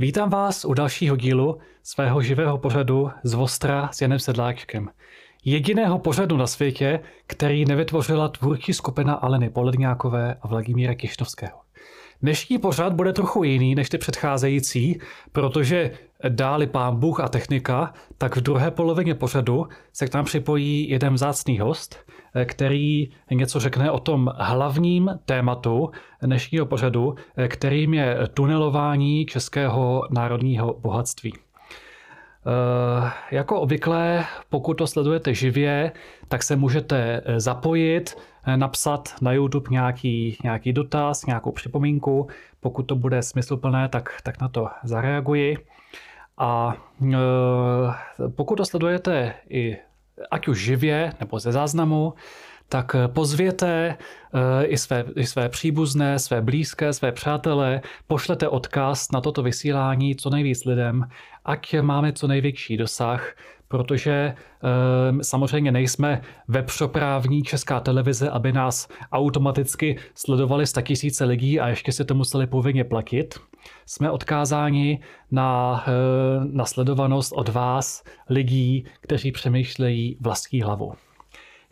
Vítám vás u dalšího dílu svého živého pořadu z Vostra s Janem Sedláčkem. Jediného pořadu na světě, který nevytvořila tvůrčí skupina Aleny Poledňákové a Vladimíra Kišnovského. Dnešní pořad bude trochu jiný než ty předcházející, protože dáli pán Bůh a technika, tak v druhé polovině pořadu se k nám připojí jeden vzácný host, který něco řekne o tom hlavním tématu dnešního pořadu, kterým je tunelování českého národního bohatství. Eh, jako obvykle, pokud to sledujete živě, tak se můžete eh, zapojit, eh, napsat na YouTube nějaký, nějaký dotaz, nějakou připomínku. Pokud to bude smysluplné, tak, tak na to zareaguji. A pokud to sledujete i ať už živě nebo ze záznamu, tak eh, pozvěte eh, i své, i své příbuzné, své blízké, své přátelé, pošlete odkaz na toto vysílání co nejvíc lidem, ať máme co největší dosah, protože e, samozřejmě nejsme webshoprávní česká televize, aby nás automaticky sledovali tisíce lidí a ještě si to museli povinně platit. Jsme odkázáni na, e, na sledovanost od vás, lidí, kteří přemýšlejí vlastní hlavou.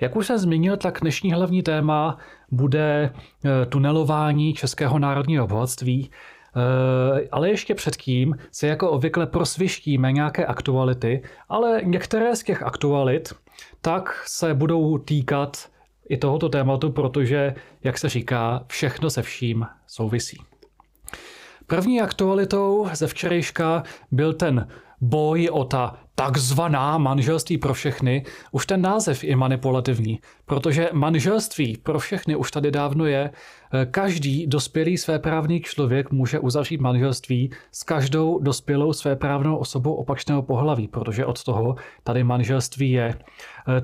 Jak už jsem zmínil, tak dnešní hlavní téma bude eh, tunelování českého národního bohatství, ale ještě předtím se jako obvykle prosvištíme nějaké aktuality, ale některé z těch aktualit tak se budou týkat i tohoto tématu, protože, jak se říká, všechno se vším souvisí. První aktualitou ze včerejška byl ten boj o ta takzvaná manželství pro všechny, už ten název je manipulativní, protože manželství pro všechny už tady dávno je. Každý dospělý svéprávný člověk může uzavřít manželství s každou dospělou svéprávnou osobou opačného pohlaví, protože od toho tady manželství je.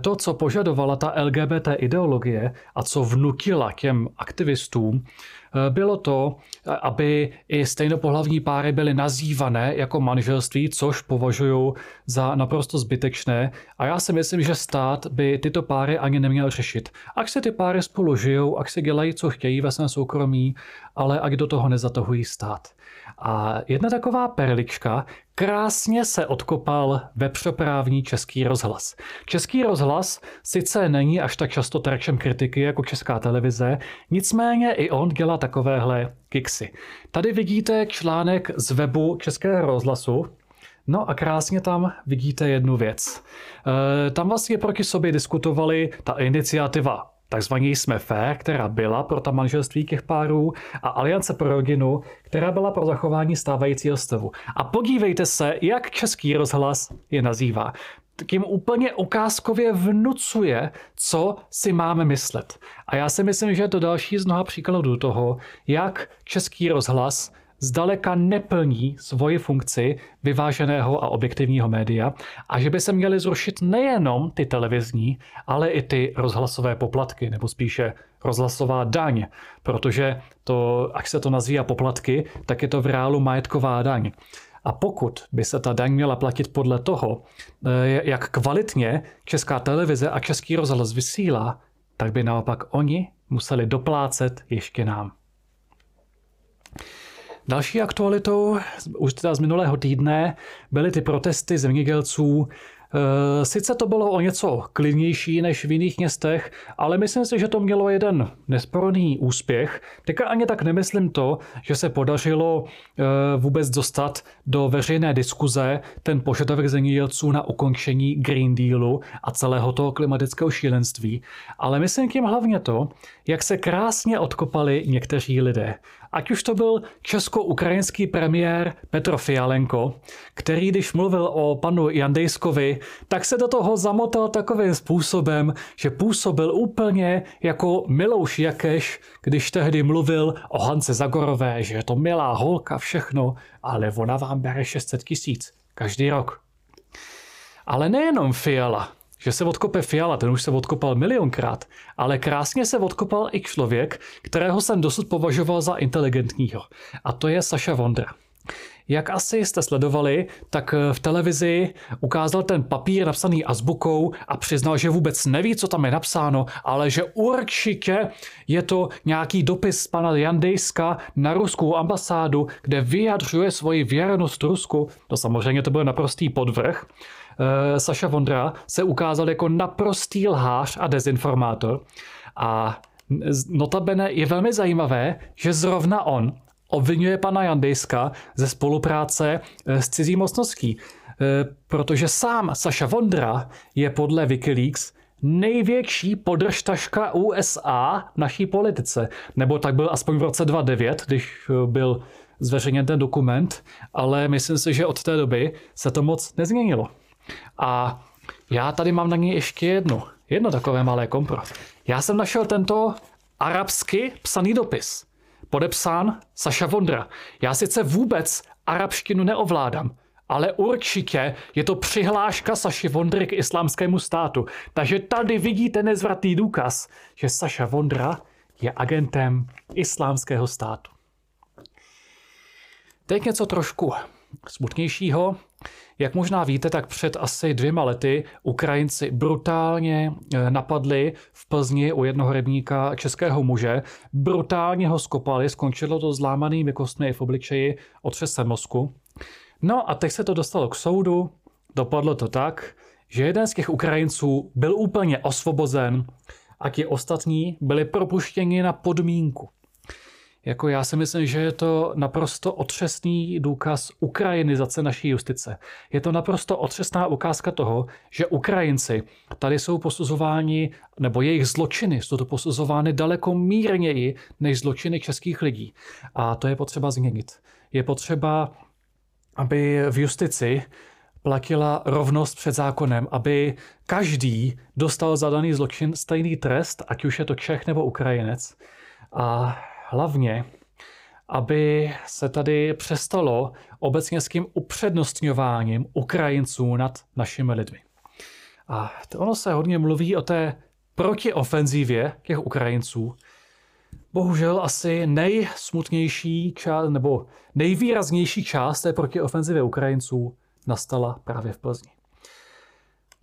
To, co požadovala ta LGBT ideologie a co vnutila těm aktivistům, bylo to, aby i stejnopohlavní páry byly nazývané jako manželství, což považuji za naprosto zbytečné. A já si myslím, že stát by tyto páry ani neměl řešit. Ať se ty páry spolu žijou, ať se dělají, co chtějí ve svém soukromí, ale ať do toho nezatahují stát. A jedna taková perlička, krásně se odkopal vepřoprávní Český rozhlas. Český rozhlas sice není až tak často terčem kritiky jako Česká televize, nicméně i on dělá takovéhle kiksy. Tady vidíte článek z webu Českého rozhlasu, No a krásně tam vidíte jednu věc. E, tam vlastně proti sobě diskutovali ta iniciativa takzvaně jsme fair, která byla pro ta manželství těch párů a Aliance pro rodinu, která byla pro zachování stávajícího stavu. A podívejte se, jak český rozhlas je nazývá. Tím úplně ukázkově vnucuje, co si máme myslet. A já si myslím, že je to další z mnoha příkladů toho, jak český rozhlas zdaleka neplní svoji funkci vyváženého a objektivního média a že by se měly zrušit nejenom ty televizní, ale i ty rozhlasové poplatky, nebo spíše rozhlasová daň, protože to, až se to nazývá poplatky, tak je to v reálu majetková daň. A pokud by se ta daň měla platit podle toho, eh, jak kvalitně česká televize a český rozhlas vysílá, tak by naopak oni museli doplácet ještě nám. Další aktualitou, už teda z minulého týdne, byly ty protesty zemědělců Eh, sice to bylo o něco klidnější než v jiných městech, ale myslím si, že to mělo jeden nesporný úspěch. Teďka ani tak nemyslím to, že se podařilo eh, vůbec dostat do veřejné diskuze ten požadavek zemědělců na ukončení Green Dealu a celého toho klimatického šílenství, ale myslím tím hlavně to, jak se krásně odkopali někteří lidé. Ať už to byl česko-ukrajinský premiér Petro Fialenko, který když mluvil o panu Jandejskovi, tak se do toho zamotal takovým způsobem, že působil úplně jako Milouš Jakeš, když tehdy mluvil o Hance Zagorové, že je to milá holka, všechno, ale ona vám bere 600 tisíc každý rok. Ale nejenom Fiala, že se odkope Fiala, ten už se odkopal milionkrát, ale krásně se odkopal i člověk, kterého jsem dosud považoval za inteligentního. A to je Saša Vondra. jak asi jste sledovali, tak v televizi ukázal ten papír napsaný azbukou a přiznal, že vůbec neví, co tam je napsáno, ale že určitě je to nějaký dopis pana Jandejska na ruskou ambasádu, kde vyjadřuje svoji věrnost Rusku. To samozřejmě to byl naprostý podvrh. Eh, Saša Vondra se ukázal jako naprostý lhář a dezinformátor. A notabene je velmi zajímavé, že zrovna on obvinuje pana Jandejska ze spolupráce eh, s cizí mocností, eh, protože sám Saša Vondra je podle Wikileaks největší podržtaška USA naší politice. Nebo tak byl aspoň v roce 2009, když byl zveřejněn ten dokument, ale myslím si, že od té doby se to moc nezměnilo. A já tady mám na ní ještě jedno, jedno takové malé kompro. Já jsem našel tento arabsky psaný dopis, podepsán Saša Vondra. Já sice vůbec arabštinu neovládám, ale určitě je to přihláška Saši Vondry k islámskému státu. Takže tady vidíte nezvratný důkaz, že Saša Vondra je agentem islámského státu. Teď něco trošku smutnějšího. Jak možná víte, tak před asi dvěma lety Ukrajinci brutálně eh, napadli v Plzni u jednoho rybníka českého muže. Brutálně ho skopali, skončilo to zlámanými kostmi v obličeji, otřesem mozku. No a teď se to dostalo k soudu. Dopadlo to tak, že jeden z těch Ukrajinců byl úplně osvobozen a ti ostatní byli propuštěni na podmínku. Jako já si myslím, že je to naprosto otřesný důkaz ukrajinizace naší justice. Je to naprosto otřesná ukázka toho, že Ukrajinci tady jsou posuzováni, nebo jejich zločiny jsou to posuzovány daleko mírněji než zločiny českých lidí. A to je potřeba změnit. Je potřeba, aby v justici platila rovnost před zákonem, aby každý dostal za daný zločin stejný trest, ať už je to Čech nebo Ukrajinec. A hlavně, aby se tady přestalo obecně s tím upřednostňováním Ukrajinců nad našimi lidmi. A to ono se hodně mluví o té protiofenzivě těch Ukrajinců. Bohužel asi nejsmutnější část, nebo nejvýraznější část té protiofenzivy Ukrajinců nastala právě v Plzni.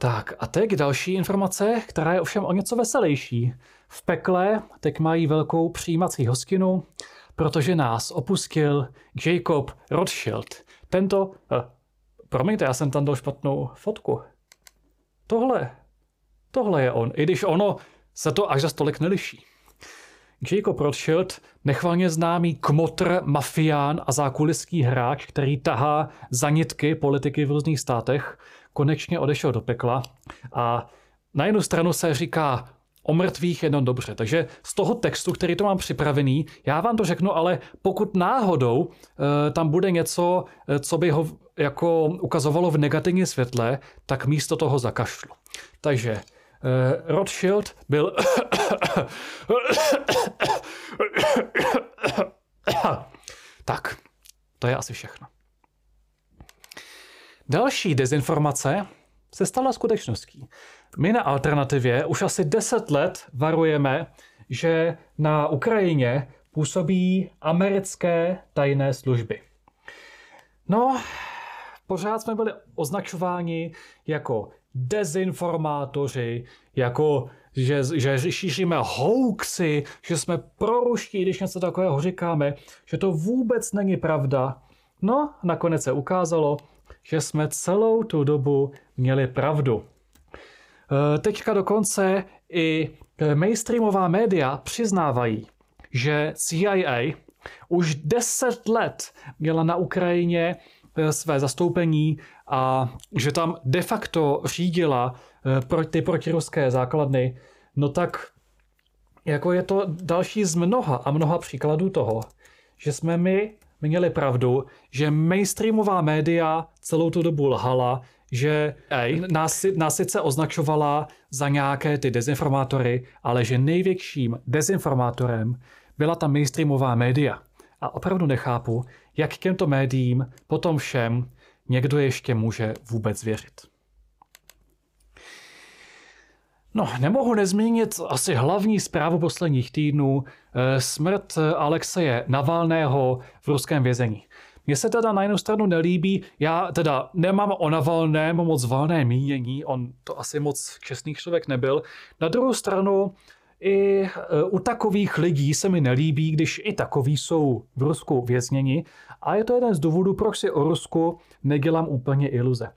Tak a teď další informace, která je ovšem o něco veselější. V pekle teď mají velkou přijímací hostinu, protože nás opustil Jacob Rothschild. Tento... Eh, promiňte, já jsem tam dal špatnou fotku. Tohle, tohle je on, i když ono se to až za stolik neliší. Jacob Rothschild, nechvalně známý kmotr, mafián a zákuliský hráč, který tahá zanitky politiky v různých státech, konečně odešel do pekla a na jednu stranu se říká o mrtvých jenom dobře. Takže z toho textu, který to mám připravený, já vám to řeknu, ale pokud náhodou e, tam bude něco, e, co by ho jako ukazovalo v negativním světle, tak místo toho zakašlu. Takže e, Rothschild byl tak, to je asi všechno. Další dezinformace se stala skutečností. My na alternativě už asi 10 let varujeme, že na Ukrajině působí americké tajné služby. No, pořád jsme byli označováni jako dezinformátoři, jako že, že šíříme hoaxy, že jsme proruští, když něco takového říkáme, že to vůbec není pravda. No, nakonec se ukázalo, že jsme celou tu dobu měli pravdu. E, teďka dokonce i mainstreamová média přiznávají, že CIA už deset let měla na Ukrajině e, své zastoupení a že tam de facto řídila ty protiruské základny, no tak jako je to další z mnoha a mnoha příkladů toho, že jsme my měli pravdu, že mainstreamová média celou tu dobu lhala, že ej, nás, nás sice označovala za nějaké ty dezinformátory, ale že největším dezinformátorem byla ta mainstreamová média. A opravdu nechápu, jak těmto médiím potom všem někdo ještě může vůbec věřit. No, nemohu nezmínit asi hlavní zprávu posledních týdnů, eh, smrt Alexeje Navalného v ruském vězení. Mně se teda na jednu stranu nelíbí, já teda nemám o Navalném moc valné mínění, on to asi moc čestný člověk nebyl. Na druhou stranu, i e, u takových lidí se mi nelíbí, když i takoví jsou v Rusku vězněni a je to jeden z důvodů, proč si o Rusku nedělám úplně iluze.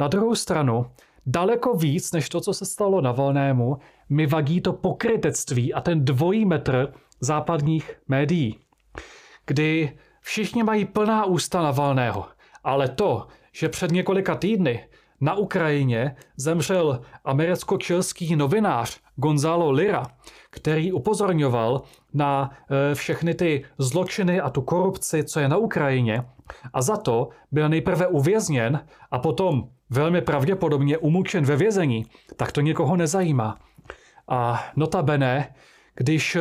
Na druhou stranu, daleko víc než to, co se stalo na Volnému, mi vadí to pokrytectví a ten dvojí metr západních médií, kdy všichni mají plná ústa na Volného, ale to, že před několika týdny na Ukrajině zemřel americko-čilský novinář Gonzalo Lira, který upozorňoval na e, všechny ty zločiny a tu korupci, co je na Ukrajině, a za to byl nejprve uvězněn a potom velmi pravděpodobně umučen ve vězení, tak to nikoho nezajímá. A notabene, když e,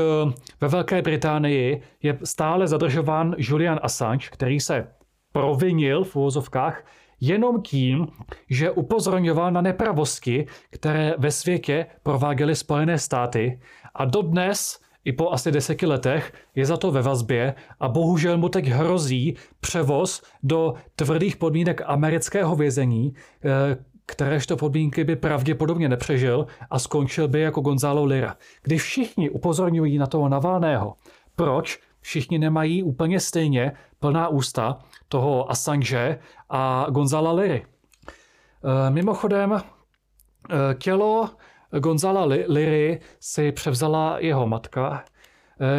ve Velké Británii je stále zadržován Julian Assange, který se provinil v úvozovkách jenom tím, že upozorňoval na nepravosti, které ve světě prováděly Spojené státy a dodnes i po asi deseti letech je za to ve vazbě a bohužel mu teď hrozí převoz do tvrdých podmínek amerického vězení, eh, kteréžto podmínky by pravděpodobně nepřežil a skončil by jako Gonzalo Lira. Když všichni upozorňují na toho Navalného, proč všichni nemají úplně stejně plná ústa toho Assange a Gonzala Liry. Eh, mimochodem, eh, tělo Gonzala Liry si převzala jeho matka.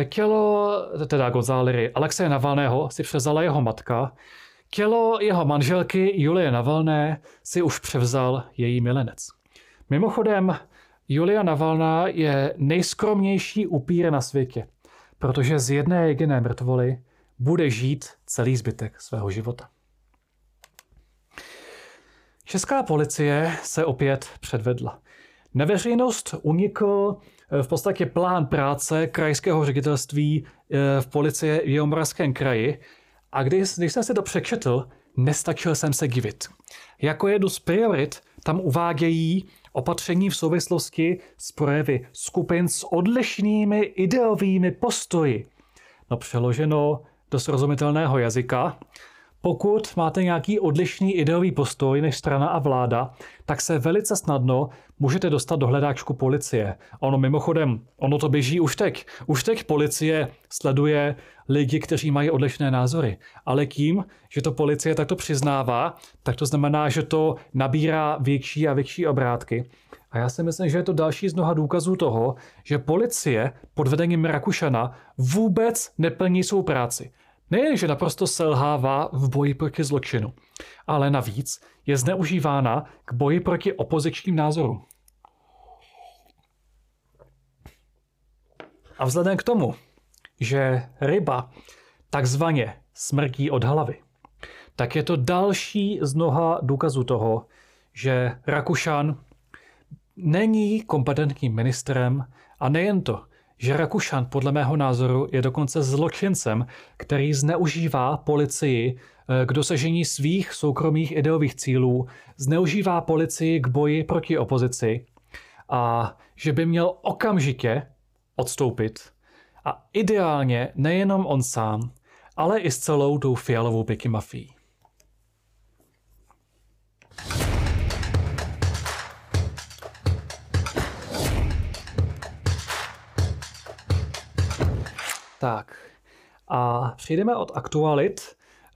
Eh, tělo, teda Gonzala Liry, Alexeje Navalného si převzala jeho matka. Tělo jeho manželky Julie Navalné si už převzal její milenec. Mimochodem, Julia Navalná je nejskromnější upír na světě, protože z jedné jediné mrtvoly bude žít celý zbytek svého života. Česká policie se opět předvedla. Na veřejnost unikl eh, v podstatě plán práce krajského ředitelství eh, v policie v Jihomoravském kraji a když, když jsem si to přečetl, nestačil jsem se divit. Jako jednu z priorit tam uvádějí opatření v souvislosti s projevy skupin s odlišnými ideovými postoji. No přeloženo do srozumitelného jazyka, pokud máte nějaký odlišný ideový postoj než strana a vláda, tak se velice snadno můžete dostat do hledáčku policie. Ono mimochodem, ono to běží už teď. Už teď policie sleduje lidi, kteří mají odlišné názory. Ale tím, že to policie takto přiznává, tak to znamená, že to nabírá větší a větší obrátky. A já si myslím, že je to další z mnoha důkazů toho, že policie pod vedením Rakušana vůbec neplní svou práci. Nejen, že naprosto selhává v boji proti zločinu, ale navíc je zneužívána k boji proti opozičním názorům. A vzhledem k tomu, že ryba takzvaně smrtí od hlavy, tak je to další z mnoha důkazů toho, že Rakušan není kompetentním ministrem a nejen to, že Rakušan podle mého názoru je dokonce zločincem, který zneužívá policii eh, k dosažení svých soukromých ideových cílů, zneužívá policii k boji proti opozici a že by měl okamžitě odstoupit a ideálně nejenom on sám, ale i s celou tou fialovou piky mafií. Tak a přejdeme od aktualit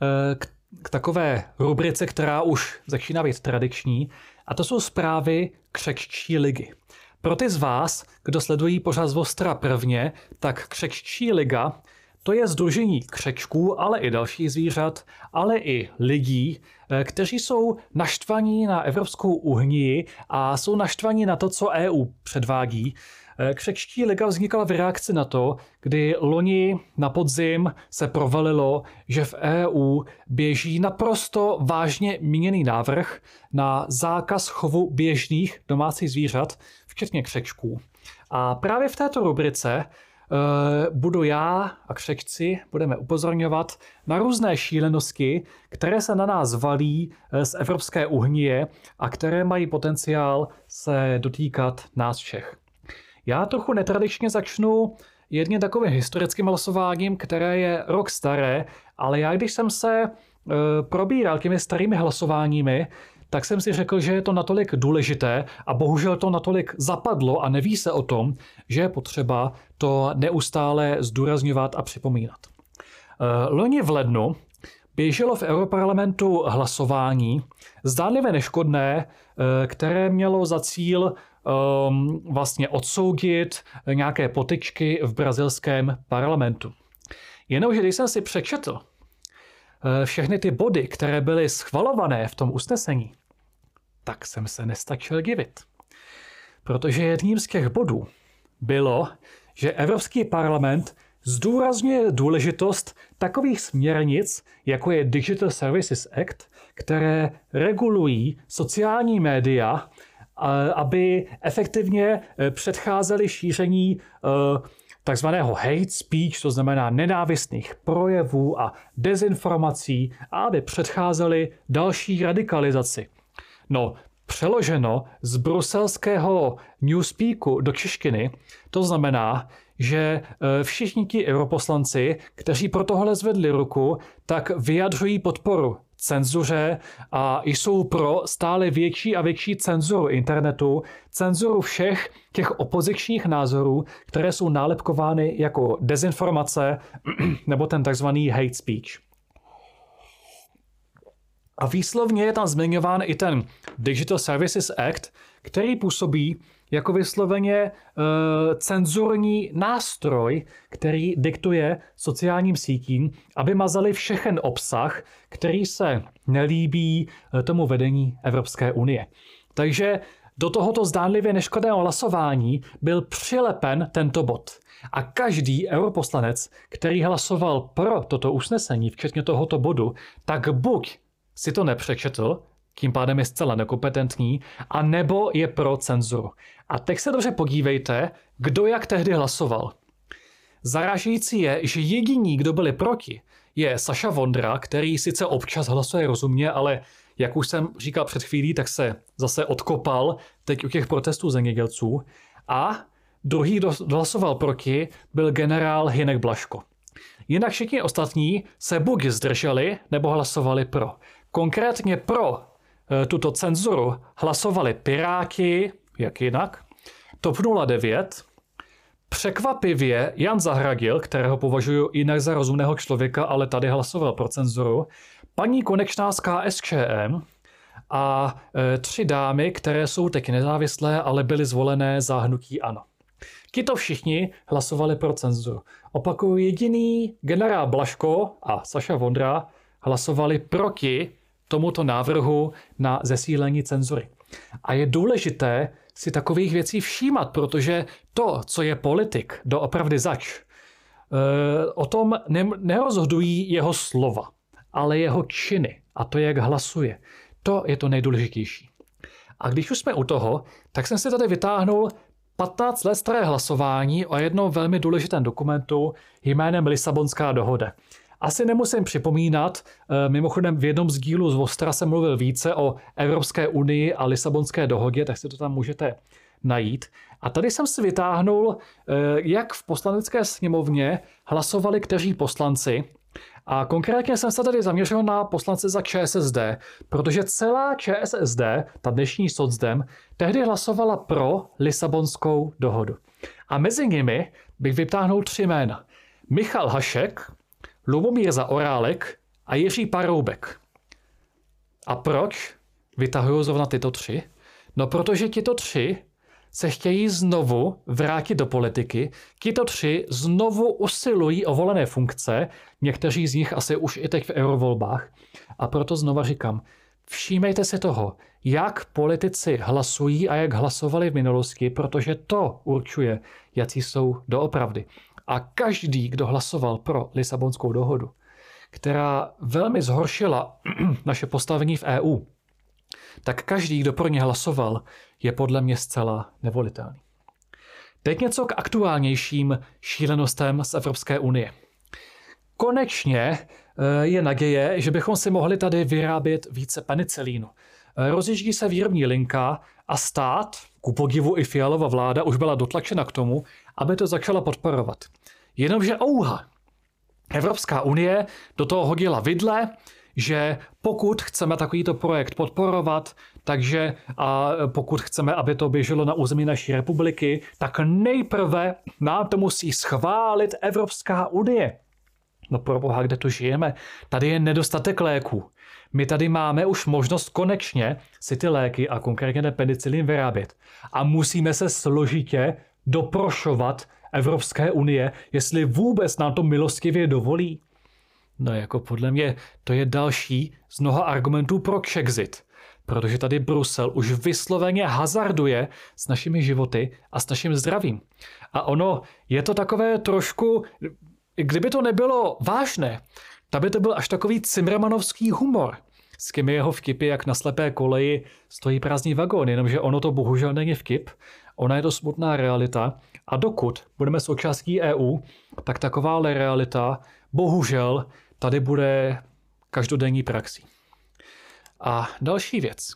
eh, k, k takové rubrice, která už začíná být tradiční, a to jsou zprávy křekčí ligy. Pro ty z vás, kdo sledují pořád z Vostra prvně, tak křekčí liga to je združení křečků, ale i dalších zvířat, ale i lidí, eh, kteří jsou naštvaní na Evropskou unii a jsou naštvaní na to, co EU předvádí křečtí liga vznikala v reakci na to, kdy loni na podzim se provalilo, že v EU běží naprosto vážně míněný návrh na zákaz chovu běžných domácích zvířat, včetně křečků. A právě v této rubrice Uh, budu já a křečci budeme upozorňovat na různé šílenosti, které se na nás valí eh, z Evropské unie a které mají potenciál se dotýkat nás všech. Já trochu netradičně začnu jedním takovým historickým hlasováním, které je rok staré, ale já když jsem se probíral těmi starými hlasováními, tak jsem si řekl, že je to natolik důležité a bohužel to natolik zapadlo a neví se o tom, že je potřeba to neustále zdůrazňovat a připomínat. Loni v lednu běželo v Europarlamentu hlasování, zdánlivě neškodné, eh, které mělo za cíl um, vlastně odsoudit nějaké potyčky v brazilském parlamentu. Jenomže když jsem si přečetl eh, všechny ty body, které byly schvalované v tom usnesení, tak jsem se nestačil divit. Protože jedním z těch bodů bylo, že Evropský parlament zdůrazňuje důležitost takových směrnic, jako je Digital Services Act, které regulují sociální média, aby efektivně e, předcházely šíření e, takzvaného hate speech, to znamená nenávistných projevů a dezinformací, a aby předcházely další radikalizaci. No, přeloženo z bruselského newspeaku do češtiny, to znamená, že e, všichni ti europoslanci, kteří pro tohle zvedli ruku, tak vyjadřují podporu cenzuře a jsou pro stále větší a větší cenzuru internetu, cenzuru všech těch opozičních názorů, které jsou nálepkovány jako dezinformace nebo ten takzvaný hate speech. A výslovně je tam zmiňován i ten Digital Services Act, který působí jako vysloveně uh, cenzurní nástroj, který diktuje sociálním sítím, aby mazali všechen obsah, který se nelíbí uh, tomu vedení Evropské unie. Takže do tohoto zdánlivě neškodného hlasování byl přilepen tento bod. A každý europoslanec, který hlasoval pro toto usnesení, včetně tohoto bodu, tak buď si to nepřečetl, tím pádem je zcela nekompetentní, a nebo je pro cenzuru. A teď se dobře podívejte, kdo jak tehdy hlasoval. Zarážející je, že jediní, kdo byli proti, je Saša Vondra, který sice občas hlasuje rozumně, ale jak už jsem říkal před chvílí, tak se zase odkopal teď u těch protestů zemědělců. A druhý, kdo hlasoval proti, byl generál Hinek Blaško. Jinak všichni ostatní se buď zdrželi, nebo hlasovali pro. Konkrétně pro tuto cenzuru hlasovali Piráti, jak jinak, TOP 09, překvapivě Jan Zahradil, kterého považuji jinak za rozumného člověka, ale tady hlasoval pro cenzuru, paní Konečná z KSČM a e, tři dámy, které jsou teď nezávislé, ale byly zvolené za hnutí ANO. Tito všichni hlasovali pro cenzuru. Opakuju, jediný generál Blaško a Saša Vondra hlasovali proti tomuto návrhu na zesílení cenzury. A je důležité si takových věcí všímat, protože to, co je politik, doopravdy zač, eh, o tom nerozhodují jeho slova, ale jeho činy a to, jak hlasuje. To je to nejdůležitější. A když už jsme u toho, tak jsem si tady vytáhnul 15 let staré hlasování o jednom velmi důležitém dokumentu jménem Lisabonská dohoda. Asi nemusím připomínat, eh, mimochodem v jednom z dílů z Vostra jsem mluvil více o Evropské unii a Lisabonské dohodě, tak si to tam můžete najít. A tady jsem si vytáhnul, eh, jak v poslanecké sněmovně hlasovali kteří poslanci. A konkrétně jsem se tady zaměřil na poslance za ČSSD, protože celá ČSSD, ta dnešní socdem, tehdy hlasovala pro Lisabonskou dohodu. A mezi nimi bych vytáhnul tři jména. Michal Hašek, Lubomír Zaorálek a Jiří Paroubek. A proč vytahuju zrovna tyto tři? No protože tito tři se chtějí znovu vrátit do politiky. Tito tři znovu usilují o volené funkce, někteří z nich asi už i teď v eurovolbách. A proto znova říkám, všímejte si toho, jak politici hlasují a jak hlasovali v minulosti, protože to určuje, jaký jsou doopravdy. A každý, kdo hlasoval pro Lisabonskou dohodu, která velmi zhoršila naše postavení v EU, tak každý, kdo pro ně hlasoval, je podle mě zcela nevolitelný. Teď něco k aktuálnějším šílenostem z Evropské unie. Konečně eh, je naděje, že bychom si mohli tady vyrábět více penicilínu. Rozjíždí se výrobní linka a stát, ku podivu i fialová vláda, už byla dotlačena k tomu, aby to začala podporovat. Jenomže ouha, Evropská unie do toho hodila vidle, že pokud chceme takovýto projekt podporovat, takže a pokud chceme, aby to běželo na území naší republiky, tak nejprve nám to musí schválit Evropská unie. No pro boha, kde tu žijeme? Tady je nedostatek léků. My tady máme už možnost konečně si ty léky a konkrétně ten penicilin vyrábět. A musíme se složitě doprošovat Evropské unie, jestli vůbec nám to milostivě dovolí. No jako podle mě to je další z mnoha argumentů pro Kšexit. Protože tady Brusel už vysloveně hazarduje s našimi životy a s naším zdravím. A ono je to takové trošku, kdyby to nebylo vážné, tak by to byl až takový cimrmanovský humor. S kým jeho vtipy, jak na slepé koleji stojí prázdný vagón, jenomže ono to bohužel není vtip, ona je to smutná realita a dokud budeme součástí EU, tak taková realita bohužel tady bude každodenní praxí. A další věc.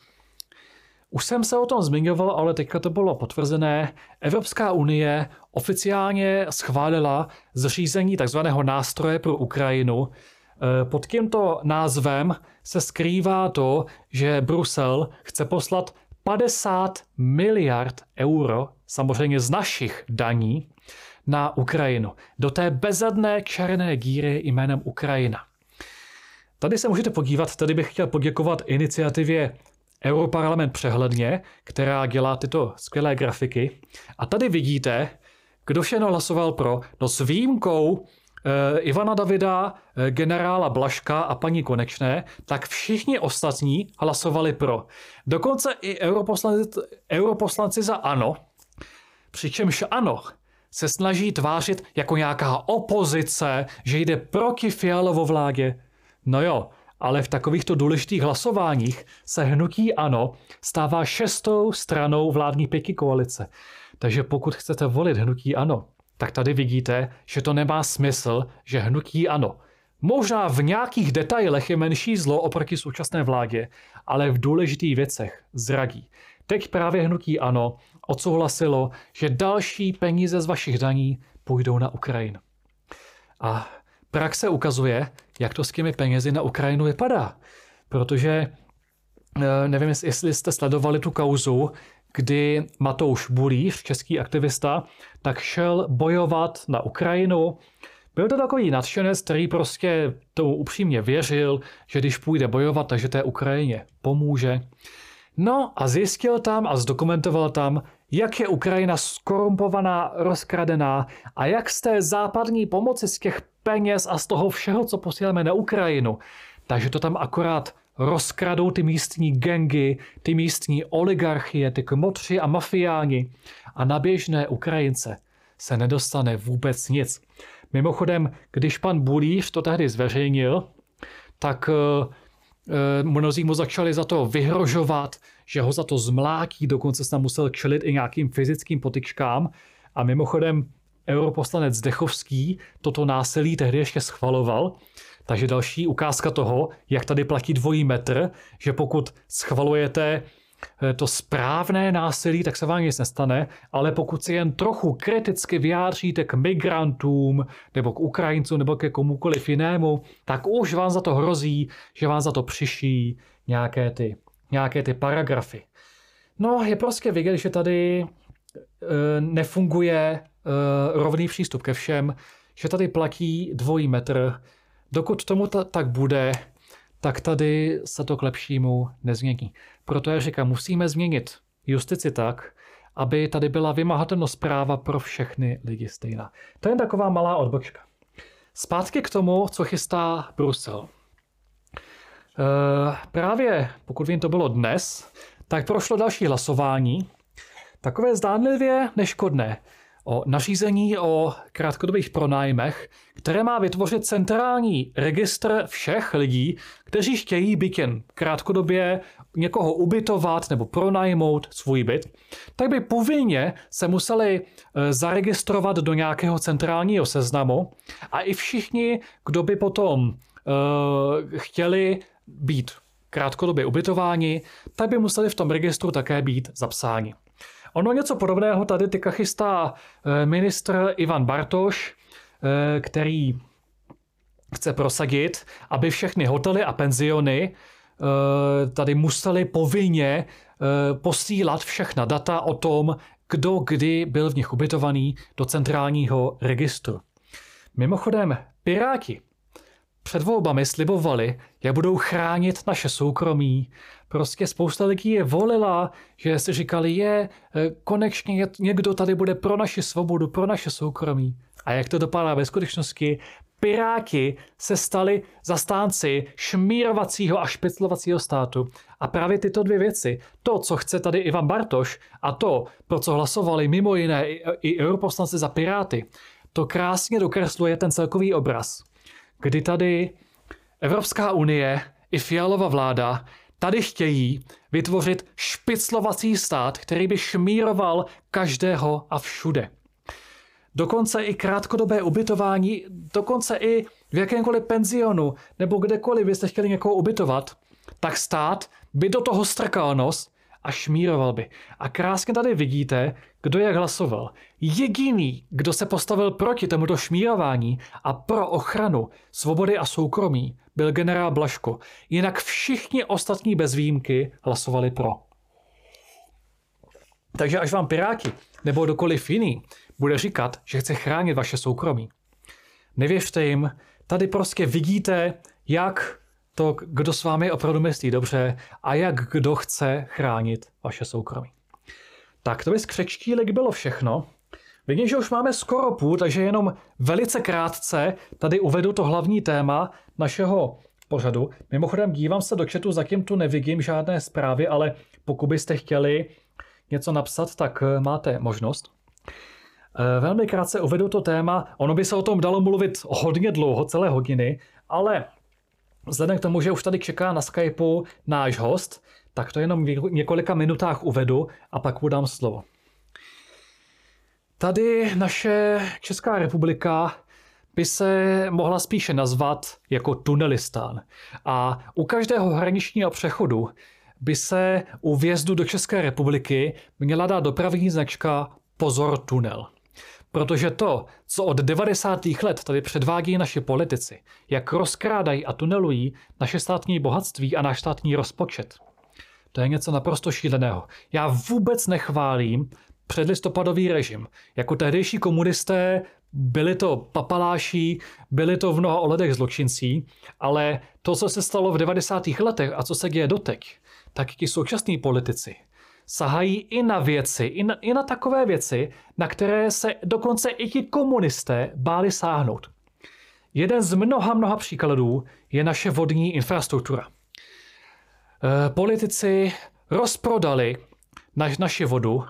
Už jsem se o tom zmiňoval, ale teďka to bylo potvrzené. Evropská unie oficiálně schválila zřízení tzv. nástroje pro Ukrajinu. E, pod tímto názvem se skrývá to, že Brusel chce poslat 50 miliard euro, samozřejmě z našich daní, na Ukrajinu. Do té bezadné černé díry jménem Ukrajina. Tady se můžete podívat, tady bych chtěl poděkovat iniciativě Europarlament přehledně, která dělá tyto skvělé grafiky. A tady vidíte, kdo všechno hlasoval pro, no s výjimkou Ivana Davida, e, generála Blaška a paní Konečné, tak všichni ostatní hlasovali pro. Dokonce i europoslanci, europoslanci za ANO, přičemž ANO se snaží tvářit jako nějaká opozice, že jde proti Fialovo vládě. No jo, ale v takovýchto důležitých hlasováních se hnutí ANO stává šestou stranou vládní pěti koalice. Takže pokud chcete volit hnutí ANO, tak tady vidíte, že to nemá smysl, že hnutí ANO možná v nějakých detailech je menší zlo oproti současné vládě, ale v důležitých věcech zradí. Teď právě hnutí ANO odsouhlasilo, že další peníze z vašich daní půjdou na Ukrajinu. A praxe ukazuje, jak to s těmi penězi na Ukrajinu vypadá. Protože eh, nevím, jestli jste sledovali tu kauzu, kdy Matouš Bulíř, český aktivista, tak šel bojovat na Ukrajinu. Byl to takový nadšenec, který prostě tomu upřímně věřil, že když půjde bojovat, takže té Ukrajině pomůže. No a zjistil tam a zdokumentoval tam, jak je Ukrajina skorumpovaná, rozkradená a jak z té západní pomoci, z těch peněz a z toho všeho, co posíláme na Ukrajinu, takže to tam akorát rozkradou ty místní gengy, ty místní oligarchie, ty kmotři a mafiáni a na běžné Ukrajince se nedostane vůbec nic. Mimochodem, když pan Bulíř to tehdy zveřejnil, tak e, mnozí mu začali za to vyhrožovat, že ho za to zmlátí, dokonce se tam musel čelit i nějakým fyzickým potyčkám. A mimochodem europoslanec Dechovský toto násilí tehdy ještě schvaloval, takže další ukázka toho, jak tady platí dvojí metr, že pokud schvalujete eh, to správné násilí, tak se vám nic nestane, ale pokud se jen trochu kriticky vyjádříte k migrantům, nebo k Ukrajincům, nebo ke komukoliv jinému, tak už vám za to hrozí, že vám za to přiší nějaké ty, nějaké ty paragrafy. No, je prostě vidět, že tady e, nefunguje uh, rovný přístup ke všem, že tady platí dvojí metr. Dokud tomu ta, tak bude, tak tady se to k lepšímu nezmění. Proto já říkám, musíme změnit justici tak, aby tady byla vymahatelnost práva pro všechny lidi stejná. To je taková malá odbočka. Zpátky k tomu, co chystá Brusel. E, právě, pokud vím, to bylo dnes, tak prošlo další hlasování, takové zdánlivě neškodné o nařízení o krátkodobých pronájmech, které má vytvořit centrální registr všech lidí, kteří chtějí byt jen krátkodobě někoho ubytovat nebo pronajmout svůj byt, tak by povinně se museli e, zaregistrovat do nějakého centrálního seznamu a i všichni, kdo by potom uh, chtěli být krátkodobě ubytováni, tak by museli v tom registru také být zapsáni. Ono něco podobného tady teďka chystá eh, ministr Ivan Bartoš, eh, který chce prosadit, aby všechny hotely a penziony eh, tady museli povinně posílat všechna data o tom, kdo kdy byl v nich ubytovaný do centrálního registru. Mimochodem, Piráti před volbami slibovali, jak budou chránit naše soukromí. Prostě spousta lidí je volila, že si říkali, je, eh, konečně někdo tady bude pro naši svobodu, pro naše soukromí. A jak to dopadá ve skutečnosti? Piráti se stali zastánci šmírovacího a špiclovacího státu. A právě tyto dvě věci, to, co chce tady Ivan Bartoš a to, pro co hlasovali mimo jiné i, i europoslanci za Piráty, to krásně dokresluje ten celkový obraz, kdy tady Evropská unie i Fialova vláda tady chtějí vytvořit špiclovací stát, který by šmíroval každého a všude. Dokonce i krátkodobé ubytování, dokonce i v jakémkoliv penzionu nebo kdekoliv byste chtěli někoho ubytovat, tak stát by do toho strkal nos a šmíroval by. A krásně tady vidíte, kdo jak hlasoval. Jediný, kdo se postavil proti tomuto šmírování a pro ochranu svobody a soukromí, byl generál Blaško. Jinak všichni ostatní bez výjimky hlasovali pro. Takže až vám Piráti nebo kdokoliv jiný bude říkat, že chce chránit vaše soukromí, nevěřte jim, tady prostě vidíte, jak to, kdo s vámi opravdu myslí dobře a jak kdo chce chránit vaše soukromí. Tak to by z křečtílek bylo všechno. Vidím, že už máme skoro půl, takže jenom velice krátce tady uvedu to hlavní téma našeho pořadu. Mimochodem dívám se do chatu, zatím tu nevidím žádné zprávy, ale pokud byste chtěli něco napsat, tak eh, máte možnost. Eh, velmi krátce uvedu to téma. Ono by se o tom dalo mluvit hodně dlouho, celé hodiny, ale Vzhledem k tomu, že už tady čeká na Skypeu náš host, tak to jenom v několika minutách uvedu a pak mu dám slovo. Tady naše Česká republika by se mohla spíše nazvat jako tunelistán. A u každého hraničního přechodu by se u vjezdu do České republiky měla dát dopravní značka Pozor tunel. Protože to, co od 90. let tady předvádí naši politici, jak rozkrádají a tunelují naše státní bohatství a náš státní rozpočet, to je něco naprosto šíleného. Já vůbec nechválím předlistopadový režim. Jako tehdejší komunisté byli to papaláši, byli to v mnoha ohledech zločincí, ale to, co se stalo v 90. letech a co se děje doteď, tak i současní politici sahají i na věci, i na, i na takové věci, na které se dokonce i ti komunisté báli sáhnout. Jeden z mnoha, mnoha příkladů je naše vodní infrastruktura. E, politici rozprodali naš, naši vodu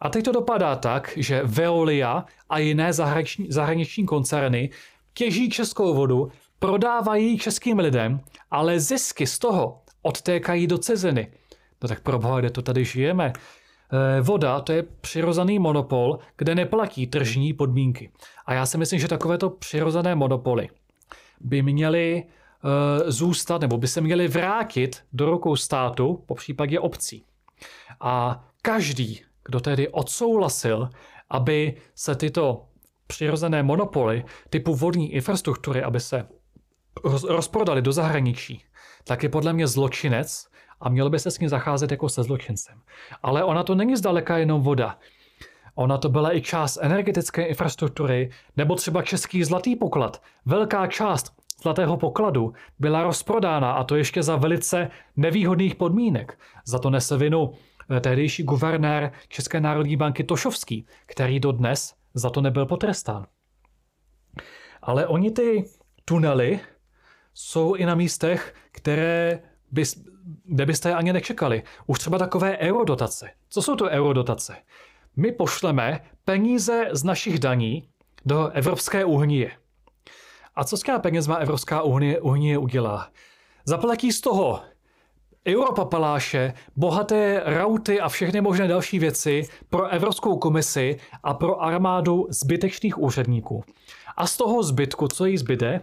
a teď to dopadá tak, že Veolia a jiné zahraniční, zahraniční koncerny těží českou vodu, prodávají českým lidem, ale zisky z toho odtékají do ciziny. No tak pro boha, kde to tady žijeme? Eh, voda to je přirozený monopol, kde neplatí tržní podmínky. A já si myslím, že takovéto přirozené monopoly by měly uh, zůstat nebo by se měly vrátit do rukou státu, po případě obcí. A každý, kdo tedy odsouhlasil, aby se tyto přirozené monopoly typu vodní infrastruktury, aby se rozprodali do zahraničí, tak je podle mě zločinec a mělo by se s ním zacházet jako se zločincem. Ale ona to není zdaleka jenom voda. Ona to byla i část energetické infrastruktury, nebo třeba český zlatý poklad. Velká část zlatého pokladu byla rozprodána a to ještě za velice nevýhodných podmínek. Za to nese vinu eh, tehdejší guvernér České národní banky Tošovský, který dodnes za to nebyl potrestán. Ale oni ty tunely jsou i na místech, které bys, kde byste je ani nečekali. Už třeba takové eurodotace. Co jsou to eurodotace? My pošleme peníze z našich daní do Evropské unie. A co s těmi penězma Evropská unie, unie udělá? Zaplatí z toho europapaláše, bohaté rauty a všechny možné další věci pro Evropskou komisi a pro armádu zbytečných úředníků. A z toho zbytku, co jí zbyde,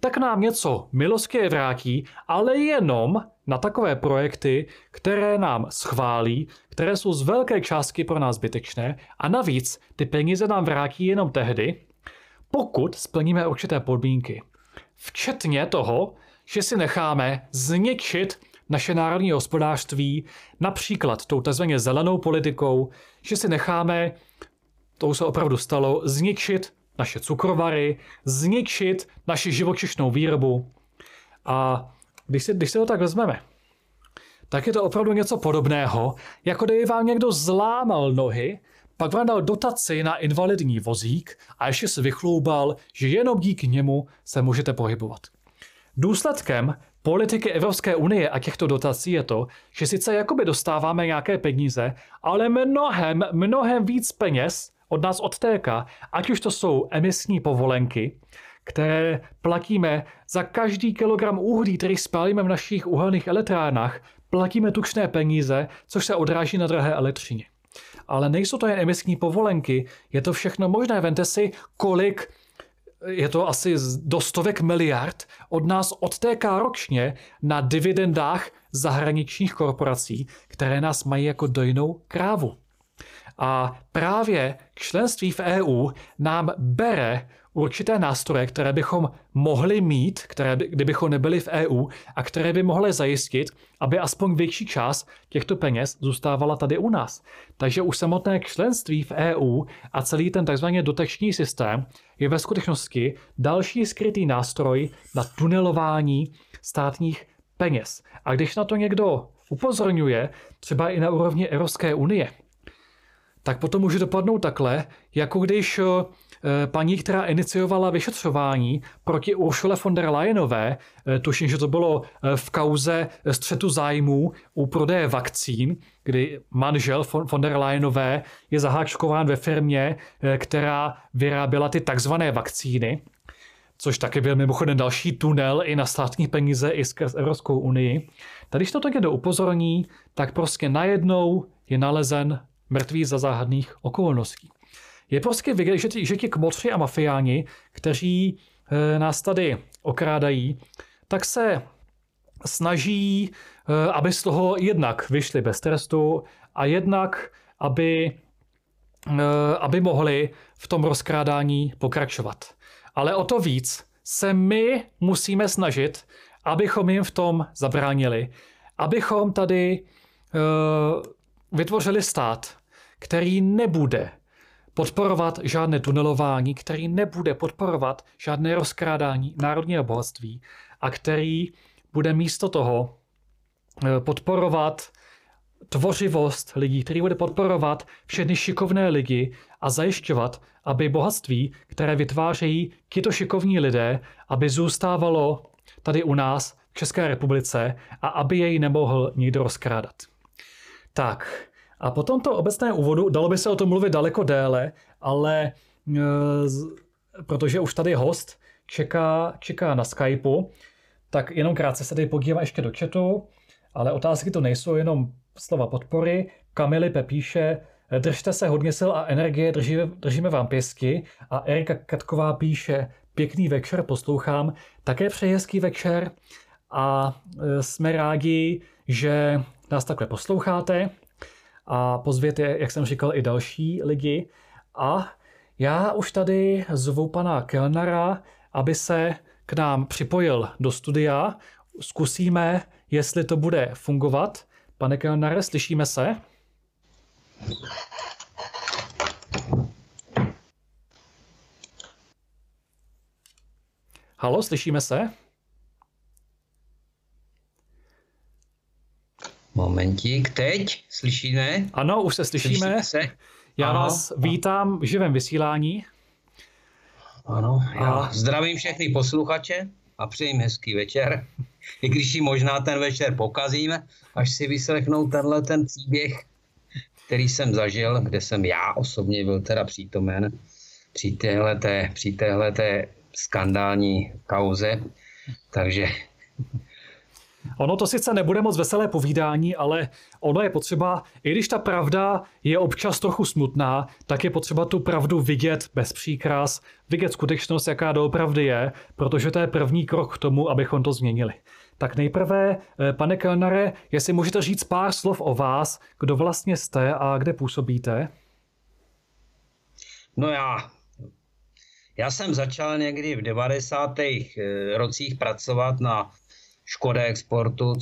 tak nám něco milostě vrátí, ale jenom na takové projekty, které nám schválí, které jsou z velké částky pro nás zbytečné a navíc ty peníze nám vrátí jenom tehdy, pokud splníme určité podmínky. včetně toho, že si necháme zničit naše národní hospodářství, například tou tzv. zelenou politikou, že si necháme, to se opravdu stalo, zničit naše cukrovary, zničit naši živočišnou výrobu. A když si, když si to tak vezmeme, tak je to opravdu něco podobného, jako kdyby vám někdo zlámal nohy, pak vám dal dotaci na invalidní vozík a ještě se vychloubal, že jenom díky němu se můžete pohybovat. Důsledkem politiky Evropské unie a těchto dotací je to, že sice jakoby dostáváme nějaké peníze, ale mnohem, mnohem víc peněz od nás odtéká, ať už to jsou emisní povolenky, které platíme za každý kilogram uhlí, který spálíme v našich uhelných elektrárnách, platíme tučné peníze, což se odráží na drahé elektřině. Ale nejsou to jen emisní povolenky, je to všechno možné. Vente si, kolik je to asi do stovek miliard, od nás odtéká ročně na dividendách zahraničních korporací, které nás mají jako dojnou krávu. A právě členství v EU nám bere určité nástroje, které bychom mohli mít, které by, kdybychom nebyli v EU a které by mohly zajistit, aby aspoň větší část těchto peněz zůstávala tady u nás. Takže už samotné členství v EU a celý ten tzv. dotační systém je ve skutečnosti další skrytý nástroj na tunelování státních peněz. A když na to někdo upozorňuje, třeba i na úrovni Evropské unie, tak potom může dopadnout takhle, jako když Eh, paní, která iniciovala vyšetřování proti Ursule von der Leyenové, eh, tuším, že to bylo eh, v kauze střetu zájmů u prodeje vakcín, kdy manžel von der Leyenové je zaháčkován ve firmě, která vyráběla ty takzvané vakcíny, což taky byl mimochodem další tunel i na státní peníze i skrz Evropskou unii. Tady, když to tak do upozorní, tak prostě najednou je nalezen mrtvý za záhadných okolností. Je prostě vidět, že ti, že ti kmotři a mafiáni, kteří e, nás tady okrádají, tak se snaží, e, aby z toho jednak vyšli bez trestu a jednak, aby, e, aby mohli v tom rozkrádání pokračovat. Ale o to víc se my musíme snažit, abychom jim v tom zabránili. Abychom tady vytvořili stát, který nebude podporovat žádné tunelování, který nebude podporovat žádné rozkrádání národního bohatství a který bude místo toho eh, podporovat tvořivost lidí, který bude podporovat všechny šikovné lidi a zajišťovat, aby bohatství, které vytvářejí tito šikovní lidé, aby zůstávalo tady u nás v České republice a aby jej nemohl nikdo rozkrádat. Tak, a po tomto obecné úvodu, dalo by se o tom mluvit daleko déle, ale e, protože už tady host čeká, čeká na Skypeu, tak jenom krátce se tady podívám ještě do chatu, ale otázky to nejsou jenom slova podpory. Kamily píše, držte se hodně sil a energie, držíme, držíme vám pěstky. A Erika Katková píše, pěkný večer, poslouchám. Také přeji hezký večer a e, jsme rádi, že nás takhle posloucháte a pozvěte, jak jsem říkal, i další lidi. A já už tady zvu pana Kellnera, aby se k nám připojil do studia. Zkusíme, jestli to bude fungovat. Pane Kellnere, slyšíme se? Halo, slyšíme se? Momentík, teď slyšíme? Ano, už se slyšíme. se? Já ano. vás vítám v živém vysílání. Ano, já a... zdravím všechny posluchače a přejím hezký večer. I když si možná ten večer pokazím, až si vyslechnou tenhle ten příběh, který jsem zažil, kde jsem já osobně byl teda přítomen při téhleté, při téhleté skandální kauze. Takže Ono to sice nebude moc veselé povídání, ale ono je potřeba, i když ta pravda je občas trochu smutná, tak je potřeba tu pravdu vidět bez příkras, vidět skutečnost, jaká doopravdy je, protože to je první krok k tomu, abychom to změnili. Tak nejprve, eh, pane Kelnare, jestli můžete říct pár slov o vás, kdo vlastně jste a kde působíte? No já, Já jsem začal někdy v 90. rocích pracovat na Škoda Exportu,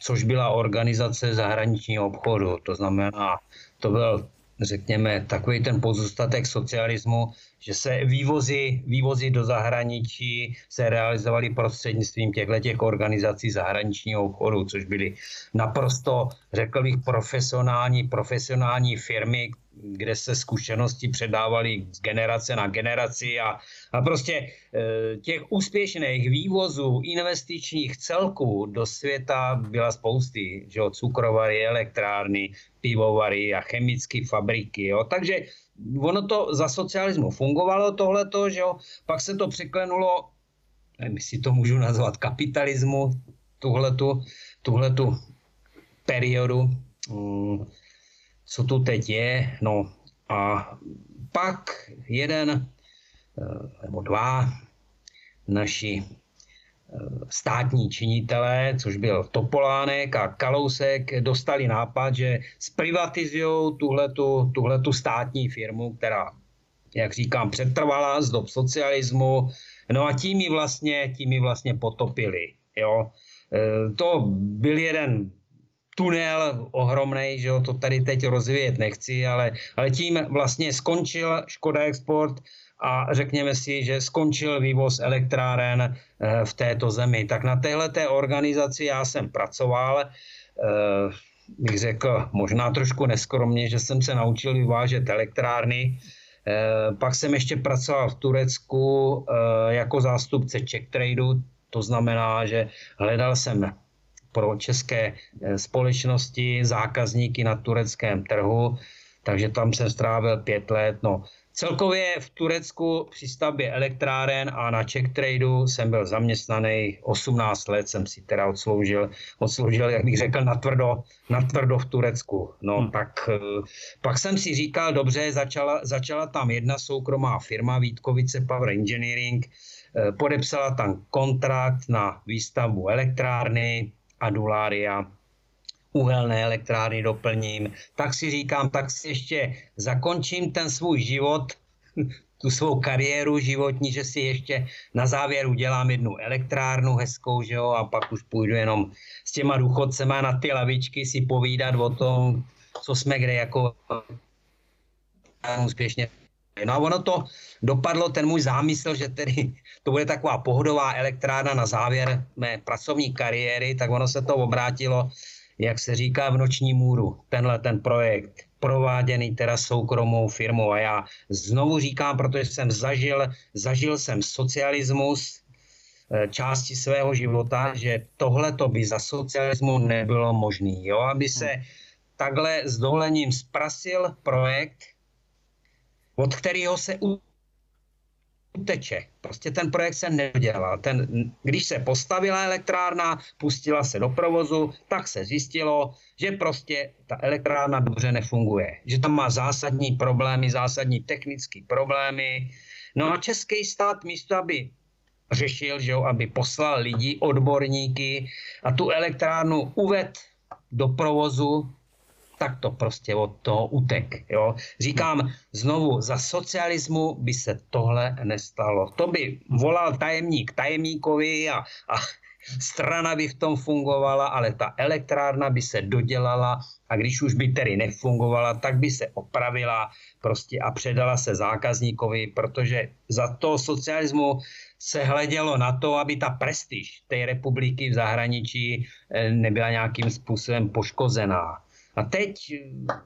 což byla organizace zahraničního obchodu. To znamená, to byl, řekněme, takový ten pozůstatek socialismu, že se vývozy, vývozy do zahraničí se realizovaly prostřednictvím těchto těch organizací zahraničního obchodu, což byly naprosto, řekl bych, profesionální, profesionální firmy, kde se zkušenosti předávaly z generace na generaci a, a prostě e, těch úspěšných vývozů investičních celků do světa byla spousty, že jo, cukrovary, elektrárny, pivovary a chemické fabriky, jo. Takže ono to za socialismu fungovalo tohleto, že jo, pak se to překlenulo, nevím, jestli to můžu nazvat kapitalismu, tuhletu, tuhletu periodu, mm, co tu teď je, no a pak jeden eh, nebo dva naši eh, státní činitelé, což byl Topolánek a Kalousek, dostali nápad, že zprivatizují tuhletu, tuhletu státní firmu, která, jak říkám, přetrvala z dob socialismu, no a tím ji vlastně, tím ji vlastně potopili. Jo. Eh, to byl jeden tunel ohromný, že jo, to tady teď rozvíjet nechci, ale, ale tím vlastně skončil Škoda Export a řekněme si, že skončil vývoz elektráren eh, v této zemi. Tak na téhle organizaci já jsem pracoval, eh, bych řekl možná trošku neskromně, že jsem se naučil vyvážet elektrárny, eh, pak jsem ještě pracoval v Turecku jako zástupce Czech Tradu, to znamená, že hledal jsem pro české eh, společnosti, zákazníky na tureckém trhu, takže tam jsem strávil pět let. No, Celkově v Turecku při stavbě elektráren a na Czech Tradu jsem byl zaměstnaný 18 let, jsem si teda odsloužil, odsloužil jak bych řekl, natvrdo, natvrdo v Turecku. No hmm. tak eh, pak jsem si říkal, dobře, začala, začala tam jedna soukromá firma Vítkovice Power Engineering, eh, podepsala tam kontrakt na výstavbu elektrárny, adulária, uhelné elektrárny doplním, tak si říkám, tak si ještě zakončím ten svůj život, tu svou kariéru životní, že si ještě na závěr udělám jednu elektrárnu hezkou, že jo, a pak už půjdu jenom s těma důchodcema na ty lavičky si povídat o tom, co jsme kde jako úspěšně No a ono to dopadlo, ten můj zámysl, že tedy to bude taková pohodová elektrárna na závěr mé pracovní kariéry, tak ono se to obrátilo, jak se říká v noční můru, tenhle ten projekt prováděný teda soukromou firmou. A já znovu říkám, protože jsem zažil, zažil jsem socialismus, eh, části svého života, že tohle to by za socialismu nebylo možné. Jo? Aby se takhle s dovolením zprasil projekt, od kterého se uteče. Prostě ten projekt se nedělal. Ten, když se postavila elektrárna, pustila se do provozu, tak se zjistilo, že prostě ta elektrárna dobře nefunguje. Že tam má zásadní problémy, zásadní technické problémy. No a český stát místo, aby řešil, že jo, aby poslal lidi, odborníky a tu elektrárnu uved do provozu, tak to prostě od toho utek. Jo. Říkám znovu, za socialismu by se tohle nestalo. To by volal tajemník tajemníkovi a, a strana by v tom fungovala, ale ta elektrárna by se dodělala a když už by tedy nefungovala, tak by se opravila prostě a předala se zákazníkovi, protože za to socialismu se hledělo na to, aby ta prestiž té republiky v zahraničí eh, nebyla nějakým způsobem poškozená. A teď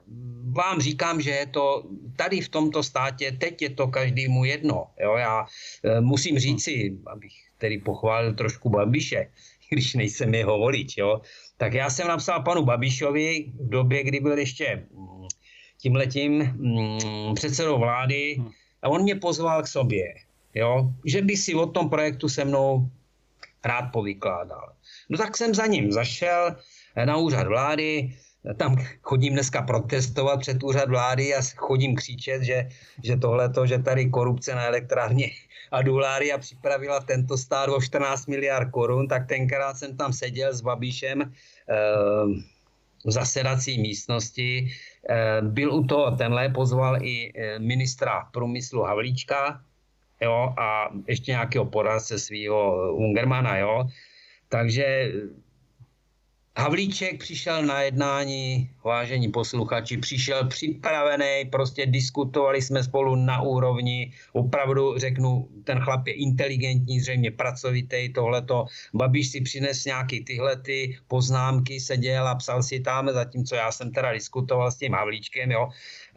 mm, vám říkám, že je to tady v tomto státě, teď je to každému jedno. Jo? Já e, musím říci, abych tedy pochválil trošku Babiše, když nejsem jeho volič, jo? tak já jsem napsal panu Babišovi v době, kdy byl ještě mm, tímhletím mm, předsedou vlády a on mě pozval k sobě, jo? že by si o tom projektu se mnou rád povykládal. No tak jsem za ním zašel na úřad vlády, tam chodím dneska protestovat před úřad vlády a chodím křičet, že, že tohle že tady korupce na elektrárně a Dulária připravila tento stát o 14 miliard korun, tak tenkrát jsem tam seděl s Babišem eh, v zasedací místnosti. Eh, byl u toho tenhle, pozval i eh, ministra průmyslu Havlíčka jo, a ještě nějakého poradce svého Ungermana, jo. Takže Havlíček přišel na jednání, vážení posluchači, přišel připravený, prostě diskutovali jsme spolu na úrovni, opravdu řeknu, ten chlap je inteligentní, zřejmě pracovitý, tohleto. Babiš si přines nějaký tyhle ty poznámky, seděl a psal si tam, zatímco já jsem teda diskutoval s tím Havlíčkem, jo,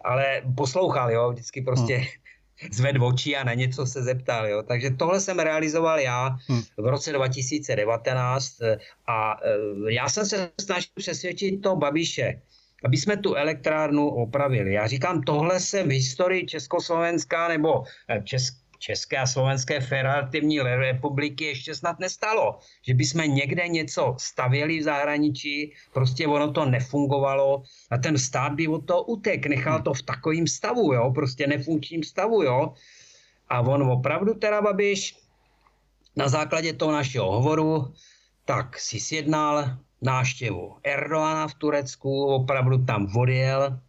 ale poslouchal, jo, vždycky prostě hmm zved oči a na něco se zeptal. Jo. Takže tohle jsem realizoval já hmm. v roce 2019 eh, a eh, já jsem se snažil přesvědčit to Babiše, aby jsme tu elektrárnu opravili. Já říkám, tohle se v historii Československa nebo eh, Česk, České a Slovenské federativní republiky ještě snad nestalo. Že bychom někde něco stavěli v zahraničí, prostě ono to nefungovalo a ten stát by od toho utek, nechal to v takovém stavu, jo, prostě nefunkčním stavu, jo. A on opravdu teda Babiš na základě toho našeho hovoru tak si sjednal náštěvu Erdoana v Turecku, opravdu tam odjel,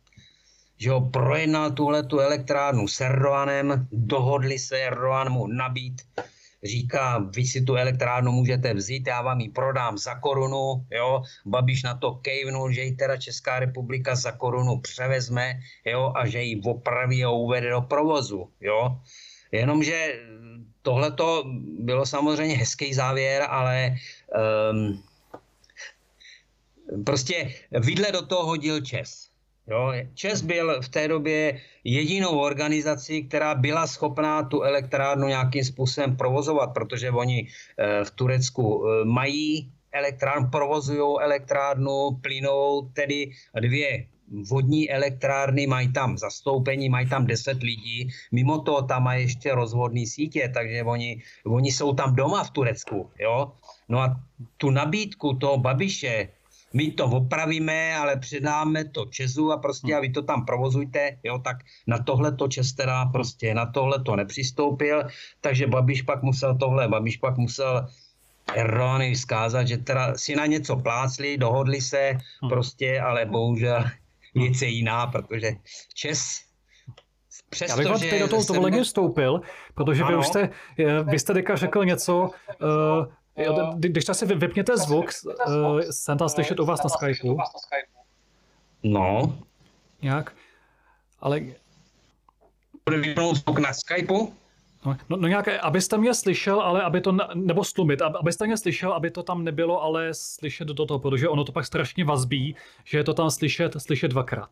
že ho projednal tuhle tu elektrárnu s Erdoganem, dohodli se, Erdogan mu nabít, říká, vy si tu elektrárnu můžete vzít, já vám ji prodám za korunu, jo, Babiš na to kejvnul, že ji teda Česká republika za korunu převezme, jo, a že ji opraví a uvede do provozu, jo. Jenomže tohle to bylo samozřejmě hezký závěr, ale um, prostě vidle do toho hodil Čes. Jo, Čes byl v té době jedinou organizací, která byla schopná tu elektrárnu nějakým způsobem provozovat, protože oni eh, v Turecku eh, mají elektrárnu, provozují elektrárnu, plynou tedy dvě vodní elektrárny, mají tam zastoupení, mají tam 10 lidí, mimo to tam mají ještě rozvodní sítě, takže oni, oni jsou tam doma v Turecku, jo. No a tu nabídku toho Babiše, my to opravíme, ale předáme to Česu a prostě a vy to tam provozujte, jo, tak na tohle to Čes teda prostě na tohle to nepřistoupil, takže Babiš pak musel tohle, Babiš pak musel Erdogany vzkázat, že teda si na něco plácli, dohodli se hmm. prostě, ale bohužel věc je jiná, protože Čes Přesto, Já bych vám teď do toho tohle vstoupil, protože vy už jste, vy jste teďka řekl něco, uh, Jo, když si vypněte zvuk, jsem tam slyšet u vás na Skypeu. No. Jak? Ale... Bude vypnout zvuk na Skypeu? No, no, no nějak, abyste mě slyšel, ale aby to, ne, nebo stlumit, abyste mě slyšel, aby to tam nebylo, ale slyšet do toho, protože ono to pak strašně vazbí, že je to tam slyšet, slyšet dvakrát.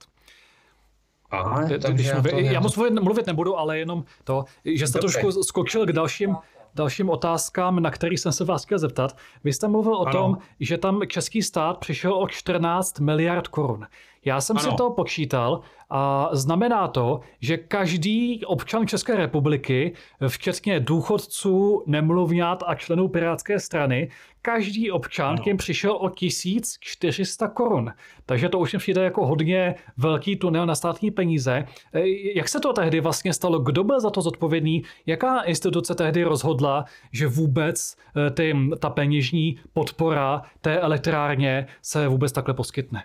Aha, takže já, to já moc mluvit, mluvit nebudu, ale jenom to, že jste Dobře. trošku skočil k dalším, dalším otázkám, na který jsem se vás chtěl zeptat. Vy jste mluvil o ano. tom, že tam český stát přišel o 14 miliard korun. Já jsem ano. si to počítal a znamená to, že každý občan České republiky, včetně důchodců, nemluvňat a členů Pirátské strany, každý občan tím přišel o 1400 korun. Takže to už mi přijde jako hodně velký tunel na státní peníze. E, jak se to tehdy vlastně stalo? Kdo byl za to zodpovědný? Jaká instituce tehdy rozhodla, že vůbec e, ty, ta peněžní podpora té elektrárně se vůbec takhle poskytne?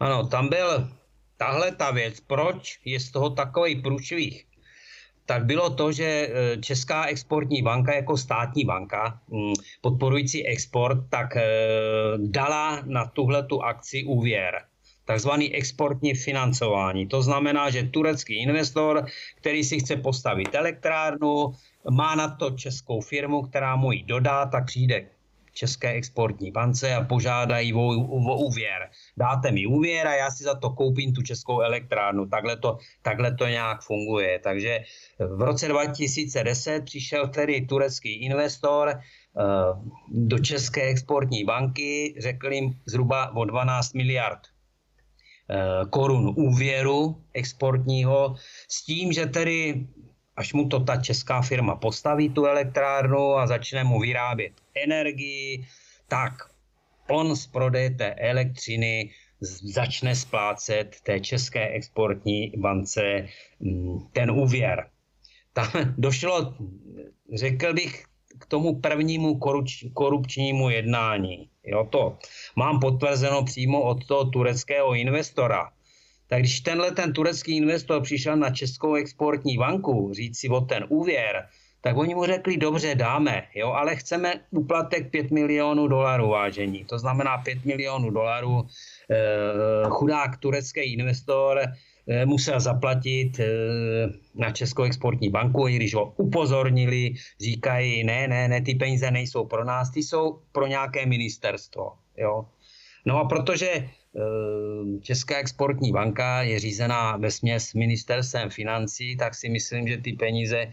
Ano, tam byl tahle ta věc, proč je z toho takový průšvih, tak bylo to, že e, Česká exportní banka jako státní banka mm, podporující export, tak e, dala na tuhle tu akci úvěr takzvaný exportní financování. To znamená, že turecký investor, který si chce postavit elektrárnu, má na to českou firmu, která mu ji dodá, tak přijde České exportní bance a požádají o, o úvěr. Dáte mi úvěr a já si za to koupím tu českou elektrárnu. Takhle to, takhle to nějak funguje. Takže v roce 2010 přišel tedy turecký investor eh, do České exportní banky, řekl jim zhruba o 12 miliard eh, korun úvěru exportního s tím, že tedy až mu to ta česká firma postaví tu elektrárnu a začne mu vyrábět energii, tak on z prodeje té elektřiny začne splácet té české exportní bance mm, ten úvěr. Tam došlo, řekl bych, k tomu prvnímu korupčnímu jednání. Jo, to mám potvrzeno přímo od toho tureckého investora. tak když tenhle ten turecký investor přišel na Českou exportní banku říct si o ten úvěr, tak oni mu řekli, dobře, dáme, jo, ale chceme úplatek 5 milionů dolarů, vážení. To znamená 5 milionů dolarů. Eh, chudák turecký investor eh, musel zaplatit eh, na Českou exportní banku, i když ho upozornili, říkají, ne, ne, ne, ty peníze nejsou pro nás, ty jsou pro nějaké ministerstvo. Jo. No a protože eh, Česká exportní banka je řízená ve směs ministerstvem financí, tak si myslím, že ty peníze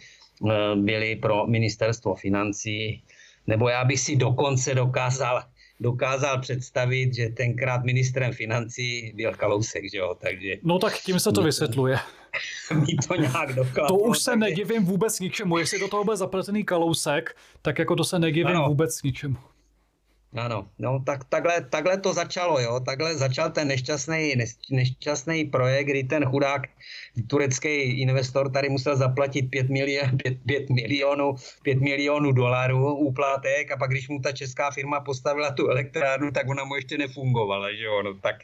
byly pro ministerstvo financí, nebo já bych si dokonce dokázal, dokázal představit, že tenkrát ministrem financí byl Kalousek, že jo, takže... No tak tím se to vysvětluje. Mi to nějak dokázal. To už se takže... nedivím vůbec ničemu. Jestli do toho byl zapletený Kalousek, tak jako to se nedivím ano. vůbec ničemu. Ano, no tak takhle, takhle to začalo, jo, takhle začal ten nešťastný, nešťastný projekt, kdy ten chudák turecký investor tady musel zaplatit 5, milion, 5, 5 milionů, 5 milionů dolarů úplatek a pak když mu ta česká firma postavila tu elektrárnu, tak ona mu ještě nefungovala, že jo, no tak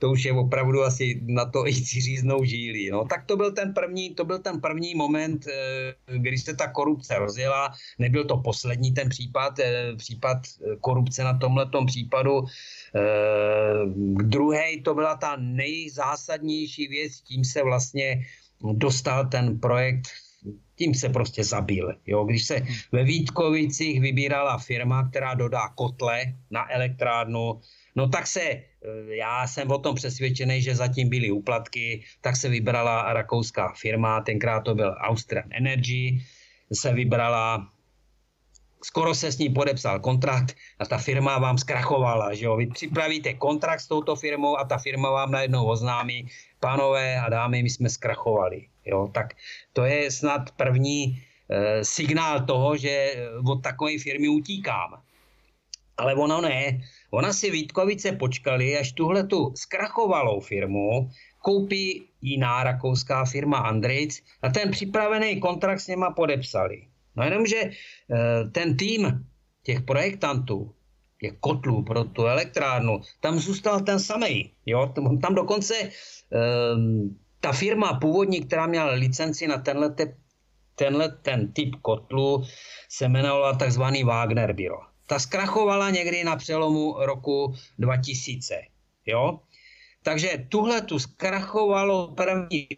to už je opravdu asi na to i říznou žílí. No, tak to byl ten první, to byl ten první moment, eh, kdy se ta korupce rozjela. Nebyl to poslední ten případ, eh, případ eh, korupce na tomhle případu. Druhý to byla ta nejzásadnější věc, tím se vlastně dostal ten projekt tím se prostě zabil. Jo? Když se ve Vítkovicích vybírala firma, která dodá kotle na elektrárnu, no tak se Eh, já jsem o tom přesvědčený, že zatím byly úplatky, tak se vybrala rakouská firma, tenkrát to byl Austrian Energy, se vybrala skoro se s ní podepsal kontrakt a ta firma vám zkrachovala, že jo? Vy připravíte kontrakt s touto firmou a ta firma vám najednou oznámí, pánové a dámy, my jsme zkrachovali, jo? Tak to je snad první e, signál toho, že eh, od takové firmy utíkám. Ale ono ne. Ona si Vítkovice počkali, až tuhle tu zkrachovalou firmu koupí jiná rakouská firma Andrejc a ten připravený kontrakt s něma podepsali. No jenomže eh, ten tým těch projektantů, těch kotlů pro tu elektrárnu, tam zůstal ten samý. Jo? Tam dokonce ehm, ta firma původní, která měla licenci na tenhle, tenhle ten typ kotlu, se jmenovala takzvaný Wagner Bureau. Ta zkrachovala někdy na přelomu roku 2000. Jo? Takže tuhle tu zkrachovalo první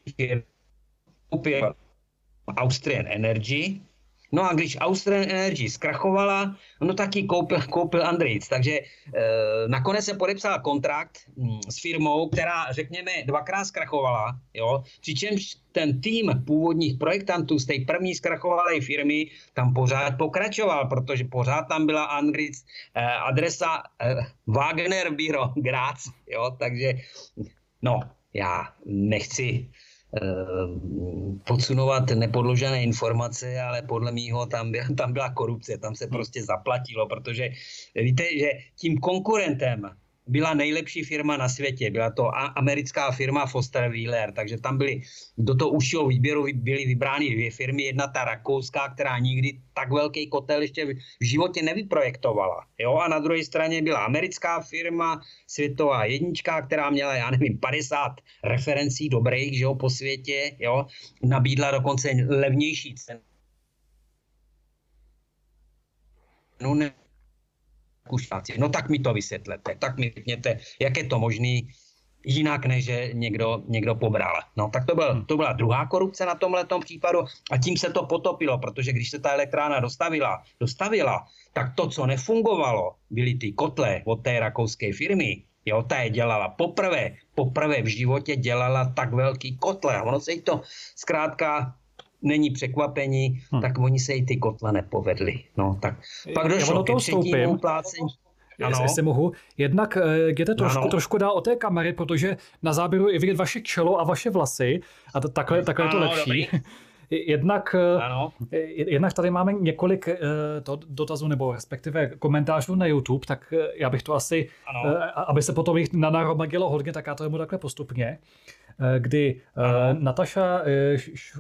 firma, Austrian Energy, No a když Austrian Energy zkrachovala, no tak ji koupil, koupil Andritz. Takže e, nakonec se podepsal kontrakt m, s firmou, která, řekněme, dvakrát zkrachovala. Jo? Přičemž ten tým původních projektantů z té první zkrachovalé firmy tam pořád pokračoval, protože pořád tam byla Andritz, e, adresa e, Wagner Biro Graz. Jo? Takže, no, já nechci podsunovat nepodložené informace, ale podle mýho tam, byla, tam byla korupce, tam se prostě zaplatilo, protože víte, že tím konkurentem byla nejlepší firma na světě. Byla to americká firma Foster Wheeler, takže tam byly do toho užšího výběru byly vybrány dvě firmy. Jedna ta rakouská, která nikdy tak velký kotel ještě v životě nevyprojektovala. Jo? A na druhé straně byla americká firma, světová jednička, která měla, já nevím, 50 referencí dobrých že jo, po světě. Jo? Nabídla dokonce levnější cenu. No ne, Kušáci. No tak mi to vysvětlete, tak mi řekněte, jak je to možný jinak, než že někdo, někdo pobral. No tak to, byl, to byla druhá korupce na tomhle případu a tím se to potopilo, protože když se ta elektrána dostavila, dostavila, tak to, co nefungovalo, byly ty kotle od té rakouské firmy, Jo, ta je dělala poprvé, poprvé v životě dělala tak velký kotle. A ono se jí to zkrátka není překvapení, hmm. tak oni se i ty kotle nepovedli. No, tak pak došlo ke třetímu plácení. Ano. Jestli mohu. Jednak eh, jděte trošku, ano. trošku dál o té kamery, protože na záběru je vidět vaše čelo a vaše vlasy a to, takhle, takhle ano, je to lepší. Dobrý. Jednak, eh, ano. jednak tady máme několik eh, dotazů nebo respektive komentářů na YouTube, tak já bych to asi, ano. aby se potom jich naromadilo hodně, tak já to jemu takhle postupně. Eh, kdy ano. Eh, Nataša eh,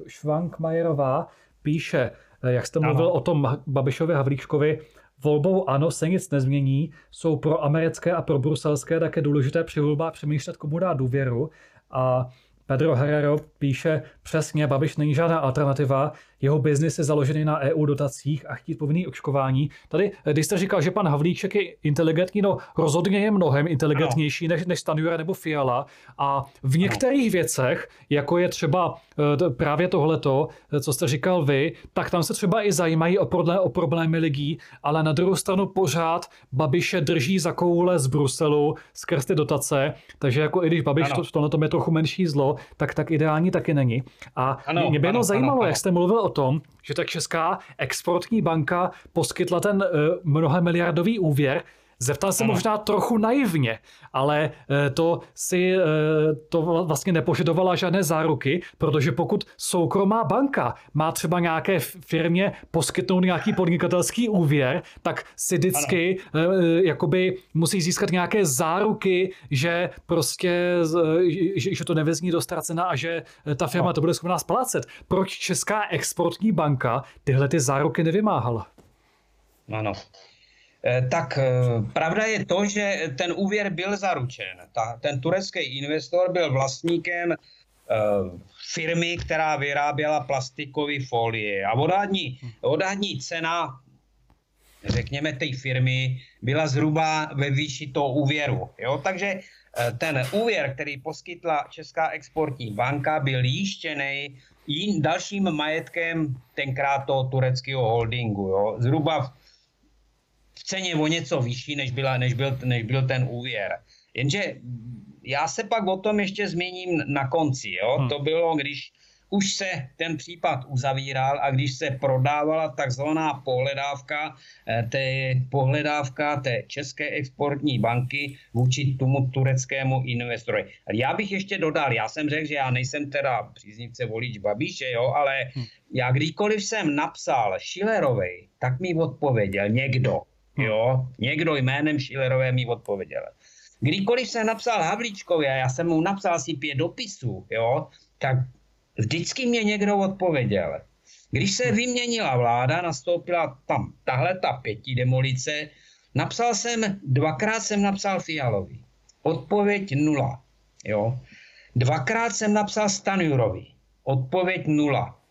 Švankmajerová píše, jak jste mluvil ano. o tom Babišovi Havlíčkovi, Volbou ano se nic nezmění, jsou pro americké a pro bruselské také důležité při volbách přemýšlet, komu dá důvěru A Pedro Herrero píše přesně, Babiš není žádná alternativa, jeho biznis je založený na EU dotacích a chtít povinný očkování. Tady, když jste říkal, že pan Havlíček je inteligentní, no rozhodně je mnohem inteligentnější než, než Stanjura nebo Fiala a v některých ano. věcech, jako je třeba eh, právě tohleto, eh, co jste říkal vy, tak tam se třeba i zajímají o, problém, o problémy lidí, ale na druhou stranu pořád Babiše drží za koule z Bruselu skrz ty dotace, takže jako i když Babiš ano. to, v tomhle je trochu menší zlo, tak tak ideální taky není. A ano, mě by jenom zajímalo, ano, jak jste mluvil o tom, že ta Česká exportní banka poskytla ten uh, mnohamiliardový úvěr, Zeptal se možná trochu naivně, ale eh, to si eh, to vlastně nepožadovala žádné záruky, protože pokud soukromá banka má třeba nějaké firmě poskytnout nějaký podnikatelský úvěr, tak si vždycky ano. Eh, jakoby musí získat nějaké záruky, že prostě, že, že to nevezní do ztracena a že ta firma no. to bude schopná splácet. Proč Česká exportní banka tyhle ty záruky nevymáhala? Ano. Eh, tak eh, pravda je to, že ten úvěr byl zaručen. Ta, ten turecký investor byl vlastníkem uh, firmy, která vyráběla plastikové folie. A odhadní, odhadní cena, řekněme, té firmy byla zhruba ve výši toho úvěru. Jo? Takže ten úvěr, který poskytla Česká exportní banka, byl jištěný dalším majetkem tenkrát toho tureckého holdingu. Jo? Zhruba v ceně o něco vyšší, než, byla, než, byl, než byl ten úvěr. Jenže já se pak o tom ještě zmíním na konci. Jo? Hmm. To bylo, když už se ten případ uzavíral a když se prodávala takzvaná pohledávka, eh, té pohledávka té České exportní banky vůči tomu tureckému investorovi. Já bych ještě dodal, já jsem řekl, že já nejsem teda příznivce volič Babiše, jo, ale hmm. já kdykoliv jsem napsal Schillerovej, tak mi odpověděl někdo. Jo, někdo jménem Schillerové mi odpověděl. Kdykoliv jsem napsal Havlíčkovi, a já jsem mu napsal asi pět dopisů, jo, tak vždycky mě někdo odpověděl. Když se vyměnila vláda, nastoupila tam tahle ta pěti demolice, napsal jsem, dvakrát jsem napsal Fialovi. Odpověď nula. Jo. Dvakrát jsem napsal Stanjurovi. Odpověď nula.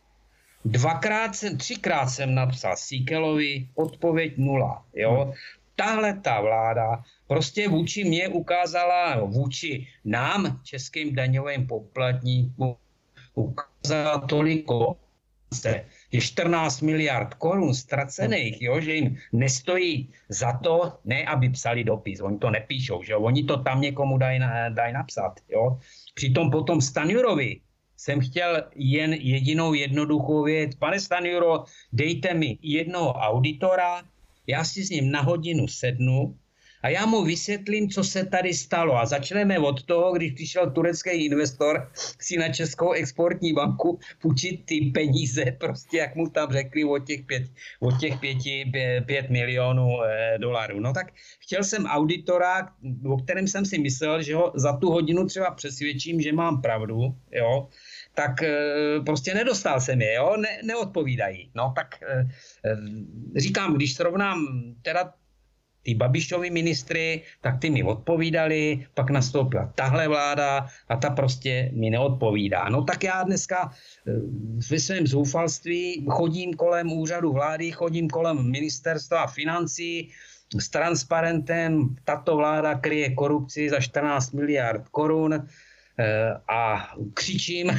Dvakrát jsem, třikrát jsem napsal Sikelovi, odpověď nula. Jo? Hmm. Tahle ta vláda prostě vůči mě ukázala, no, vůči nám, českým daňovým poplatníkům, ukázala toliko, je 14 miliard korun ztracených, jo, že jim nestojí za to, ne aby psali dopis, oni to nepíšou, že jo, oni to tam někomu dají daj napsat, jo. Přitom potom Stanjurovi jsem chtěl jen jedinou jednoduchou věc. Pane Stanjuro, dejte mi jednoho auditora, já si s ním na hodinu sednu a já mu vysvětlím, co se tady stalo. A začneme od toho, když přišel turecký investor si na Českou exportní banku půjčit ty peníze, prostě jak mu tam řekli od těch pět, od těch pěti, pět milionů eh, dolarů. No tak chtěl jsem auditora, o kterém jsem si myslel, že ho za tu hodinu třeba přesvědčím, že mám pravdu, jo, tak eh, prostě nedostal jsem je, jo, ne, neodpovídají. No tak eh, eh, říkám, když srovnám teda ty Babišovi ministry, tak ty mi odpovídali, pak nastoupila tahle vláda a ta prostě mi neodpovídá. No tak já dneska ve svém zoufalství chodím kolem úřadu vlády, chodím kolem ministerstva financí, s transparentem tato vláda kryje korupci za 14 miliard korun a křičím,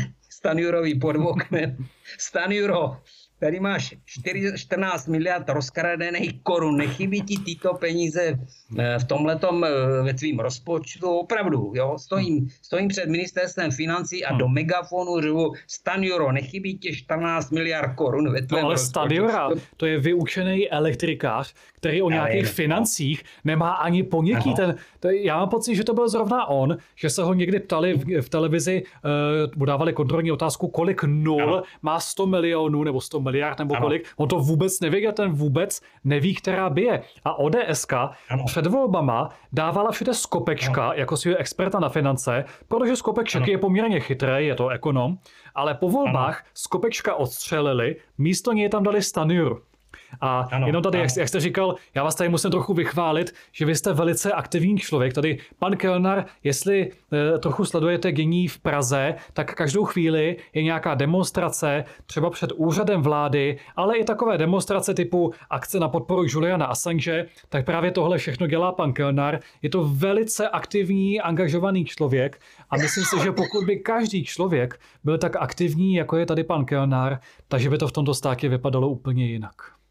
Stanjurovi pod oknem. Stanjuro, tady máš 4, 14 miliard rozkradených korun, nechybí ti tyto peníze eh, v tomhletom eh, ve tvým rozpočtu, opravdu, jo, stojím, stojím před ministerstvem financí a do megafonu řvu, Stanjuro, nechybí ti 14 miliard korun ve tvém no, ale rozpočtu. Stanjura, to je vyučený elektrikář, který o nějakých ale financích nemá ani ponětí. Ten, to, já mám pocit, že to byl zrovna on, že se ho někdy ptali v, v televizi, uh, dávali kontrolní otázku, kolik nul ano. má 100 milionů nebo 100 miliard nebo ano. kolik. On to vůbec neví, a ten vůbec neví, která bije. A ODSK ano. před volbama dávala všude Skopečka ano. jako svého experta na finance, protože Skopeček ano. je poměrně chytrý, je to ekonom, ale po volbách ano. Skopečka odstřelili, místo něj tam dali Stanjuru. A ano, jenom tady, ano. Jak, jak jste říkal, já vás tady musím trochu vychválit, že vy jste velice aktivní člověk. Tady pan Kellner, jestli e, trochu sledujete dění v Praze, tak každou chvíli je nějaká demonstrace, třeba před úřadem vlády, ale i takové demonstrace typu akce na podporu Juliana Assange, tak právě tohle všechno dělá pan Kellner. Je to velice aktivní, angažovaný člověk a myslím si, že pokud by každý člověk byl tak aktivní, jako je tady pan Kellner, takže by to v tomto státě vypadalo úplně jinak.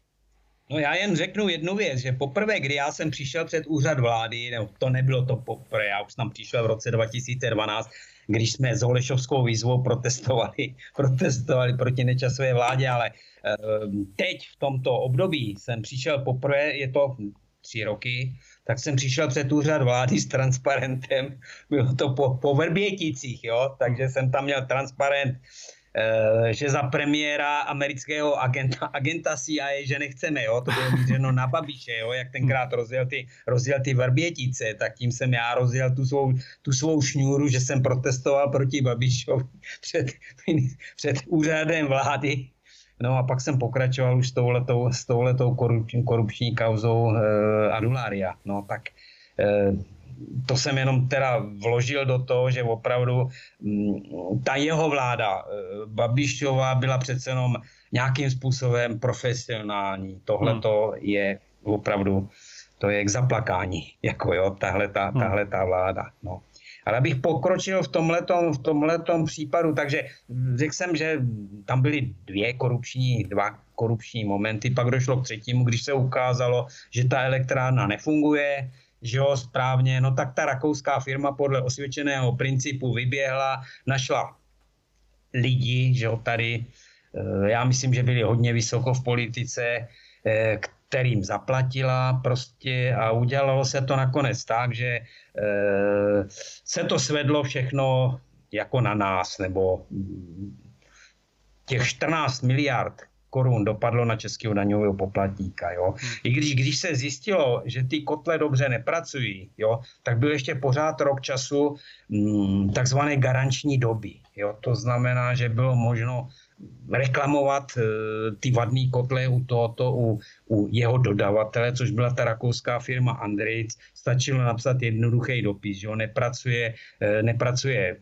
No já jen řeknu jednu věc, že poprvé, kdy já jsem přišel před úřad vlády, nebo to nebylo to poprvé, já už tam přišel v roce 2012, když jsme s Holešovskou výzvou protestovali, protestovali proti nečasové vládě, ale ehm, teď v tomto období jsem přišel poprvé, je to tři roky, tak jsem přišel před úřad vlády s transparentem, bylo to po, po Verběticích, jo, takže jsem tam měl transparent že za premiéra amerického agenta, agenta CIA, že nechceme, jo, to bylo mířeno na Babiše, jo, jak tenkrát rozjel ty, rozjel ty Vrbětice, tak tím jsem já rozjel tu svou, tu svou šňůru, že jsem protestoval proti Babišovi před, před úřadem vlády. No a pak jsem pokračoval už s touhletou, s touhletou korupční, korupční kauzou eh, Adulária. No tak eh, to jsem jenom teda vložil do toho, že opravdu mm, ta jeho vláda, eh, Babišová, byla přece jenom nějakým způsobem profesionální. Tohle to hmm. je opravdu, to je k zaplakání, jako jo, tahle ta, hmm. tahle ta vláda. No. Ale abych pokročil v tomhletom, v tomhletom případu, takže řekl jsem, že tam byly dvě korupční, dva korupční momenty, pak došlo k třetímu, když se ukázalo, že ta elektrárna nefunguje, že jo, správně, no tak ta rakouská firma podle osvědčeného principu vyběhla, našla lidi, že jo, tady, eh, já myslím, že byli hodně vysoko v politice, eh, kterým zaplatila prostě a udělalo se to nakonec tak, že eh, se to svedlo všechno jako na nás, nebo těch 14 miliard, korun dopadlo na českého daňového poplatníka. Jo? I když, když se zjistilo, že ty kotle dobře nepracují, jo, tak byl ještě pořád rok času mm, takzvané garanční doby. Jo? To znamená, že bylo možno reklamovat e, ty vadné kotle u tohoto, u, u jeho dodavatele, což byla ta rakouská firma Andrejc. Stačilo napsat jednoduchý dopis, že jo? Nepracuje, e, nepracuje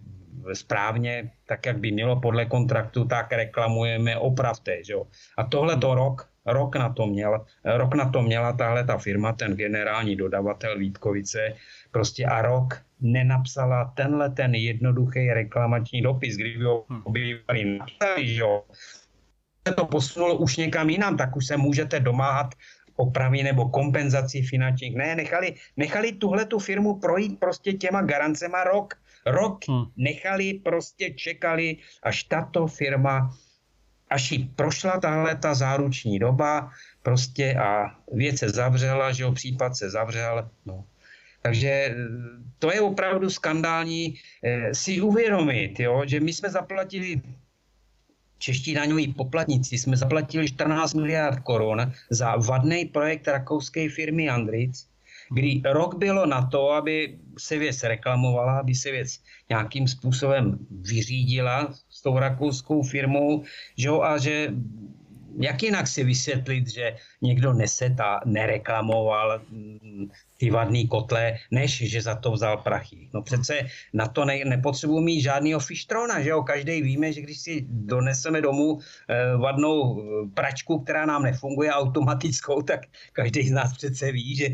správně, tak jak by mělo podle kontraktu, tak reklamujeme, opravte. Že jo? A tohle to rok, rok na to měl, rok na to měla tahle ta firma, ten generální dodavatel Vítkovice, prostě a rok nenapsala tenhle ten jednoduchý reklamační dopis, kdyby ho hm. bývali napsali, že jo, se to posunulo už někam jinam, tak už se můžete domáhat opravy nebo kompenzací finančních. Ne, nechali, nechali tuhle tu firmu projít prostě těma garancema rok. Rok hmm. nechali, prostě čekali, až tato firma, až jí prošla tahle ta záruční doba, prostě a věc se zavřela, že jo, případ se zavřel, no. Takže to je opravdu skandální eh, si uvědomit, jo, že my jsme zaplatili čeští daňoví poplatníci jsme zaplatili 14 miliard korun za vadný projekt rakouské firmy Andritz, kdy rok bylo na to, aby se věc reklamovala, aby se věc nějakým způsobem vyřídila s tou rakouskou firmou, že jo, a že jak jinak si vysvětlit, že někdo neseta, nereklamoval mm, ty vadný kotle, než že za to vzal prachy. No přece na to ne, nepotřebuji mít žádného fištrona, že jo? Každý víme, že když si doneseme domů eh, vadnou eh, pračku, která nám nefunguje automatickou, tak každý z nás přece ví, že,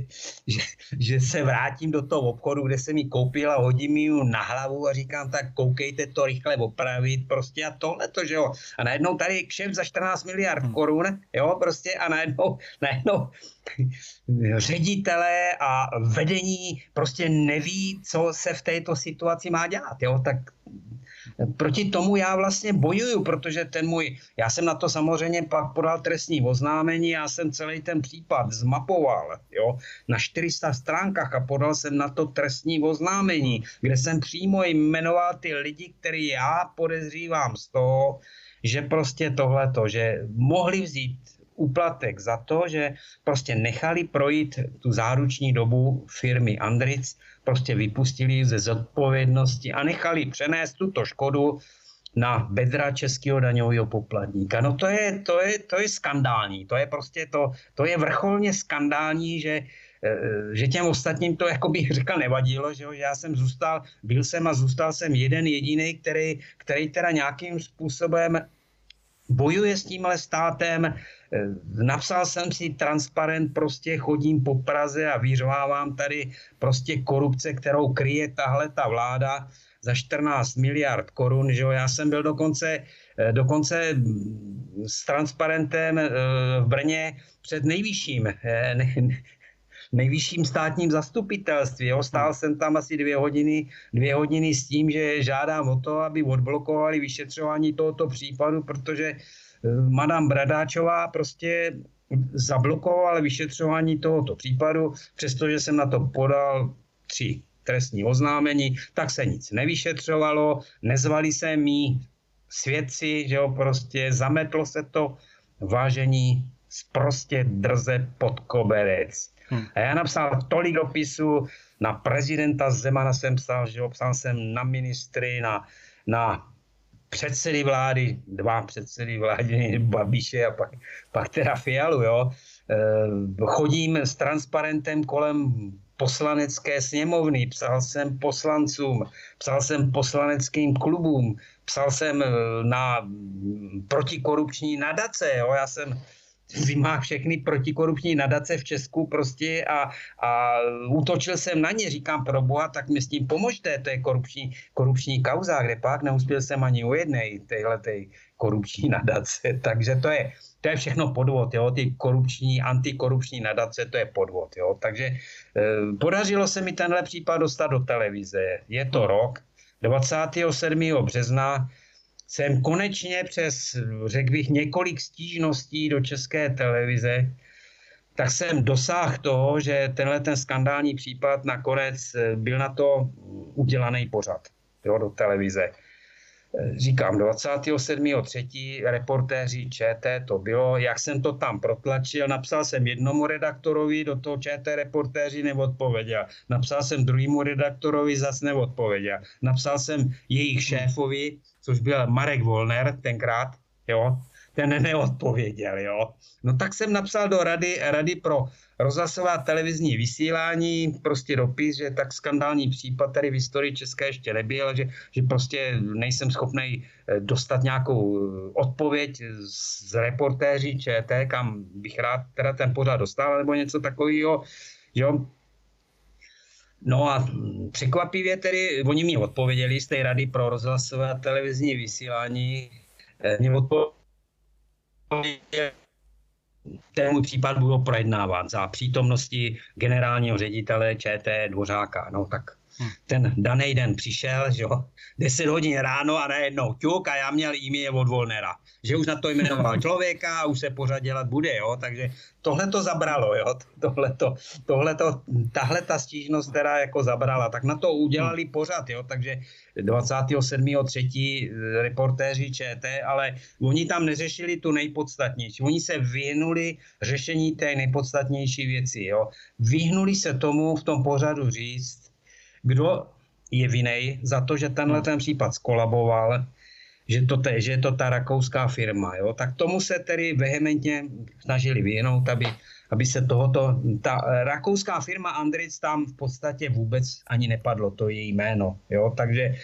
že, že se vrátím do toho obchodu, kde jsem ji koupil a hodím ji na hlavu a říkám, tak koukejte to rychle opravit prostě a tohle to, že jo? A najednou tady kšef za 14 miliard. Korun, jo, prostě a najednou, najednou ředitelé a vedení prostě neví, co se v této situaci má dělat. Jo? Tak proti tomu já vlastně bojuju, protože ten můj, já jsem na to samozřejmě pak podal trestní oznámení, já jsem celý ten případ zmapoval jo, na 400 stránkách a podal jsem na to trestní oznámení, kde jsem přímo jmenoval ty lidi, který já podezřívám z toho, že prostě tohleto, že mohli vzít úplatek za to, že prostě nechali projít tu záruční dobu firmy Andritz, prostě vypustili ze zodpovědnosti a nechali přenést tuto škodu na bedra českého daňového poplatníka. No to je, to je, to je skandální, to je prostě to, to je vrcholně skandální, že že těm ostatním to, jako bych řekl, nevadilo, že, jo? že já jsem zůstal, byl jsem a zůstal jsem jeden jediný, který, který teda nějakým způsobem bojuje s tímhle státem. Eh, napsal jsem si transparent, prostě chodím po Praze a vyřvávám tady prostě korupce, kterou kryje tahle ta vláda za 14 miliard korun. Že jo? Já jsem byl dokonce, eh, dokonce s transparentem v Brně před nejvyšším, nejvyšším státním zastupitelství. Jo. Stál jsem tam asi dvě hodiny, dvě hodiny s tím, že žádám o to, aby odblokovali vyšetřování tohoto případu, protože eh, madam Bradáčová prostě zablokoval vyšetřování tohoto případu, přestože jsem na to podal tři trestní oznámení, tak se nic nevyšetřovalo, nezvali se mi svědci, že jo, prostě zametlo se to vážení prostě drze pod koberec. Hmm. A já napsal tolik dopisů, na prezidenta Zemana jsem psal, že psal jsem na ministry, na, na předsedy vlády, dva předsedy vlády, Babiše a pak, pak teda Fialu, jo. E, chodím s transparentem kolem poslanecké sněmovny, psal jsem poslancům, psal jsem poslaneckým klubům, psal jsem e, na protikorupční nadace, jo. Já jsem má všechny protikorupční nadace v Česku prostě a, a útočil jsem na ně, říkám pro boha, tak mi s tím pomožte, to je korupční, korupční kauza, kde pak neuspěl jsem ani u jedné téhle korupční nadace, takže to je, to je všechno podvod, jo, ty korupční, antikorupční nadace, to je podvod, jo, takže e, podařilo se mi tenhle případ dostat do televize, je to rok, 27. března jsem konečně přes, řekl bych, několik stížností do české televize, tak jsem dosáhl toho, že tenhle ten skandální případ nakonec eh, byl na to udělaný pořad jo, do televize. Eh, říkám, 27.3. reportéři ČT to bylo, jak jsem to tam protlačil, napsal jsem jednomu redaktorovi, do toho ČT reportéři neodpověděl. Napsal jsem druhému redaktorovi, zas neodpověděl. Napsal jsem jejich šéfovi, což byl Marek Volner tenkrát, jo, ten neodpověděl, jo. No tak jsem napsal do rady, rady pro rozhlasová televizní vysílání, prostě dopis, že tak skandální případ tady v historii České ještě nebyl, že, že prostě nejsem schopný eh, dostat nějakou eh, odpověď z reportéří ČT, kam bych rád teda ten pořád dostal, nebo něco takového, jo. No a překvapivě tedy, oni mi odpověděli z té rady pro rozhlasové a televizní vysílání, eh, mi odpověděli, ten můj případ byl projednáván za přítomnosti generálního ředitele ČT Dvořáka. No tak. Ten daný den přišel, že jo, 10 hodin ráno a najednou ťuk a já měl e-mail od Volnera, že už na to jmenoval člověka a už se pořád dělat bude, jo, takže tohle to zabralo, jo, tohle to, tohle to, tahle ta stížnost, která jako zabrala, tak na to udělali hmm. pořád, jo, takže 27.3. reportéři ČT, ale oni tam neřešili tu nejpodstatnější. Oni se vyhnuli řešení té nejpodstatnější věci. Jo. Vyhnuli se tomu v tom pořadu říct, kdo je vinej za to, že tenhle ten případ skolaboval, že, to te, že je to ta rakouská firma. Jo? Tak tomu se tedy vehementně snažili vyhnout, aby, aby se tohoto, ta rakouská firma Andritz tam v podstatě vůbec ani nepadlo, to její jméno. Jo? Takže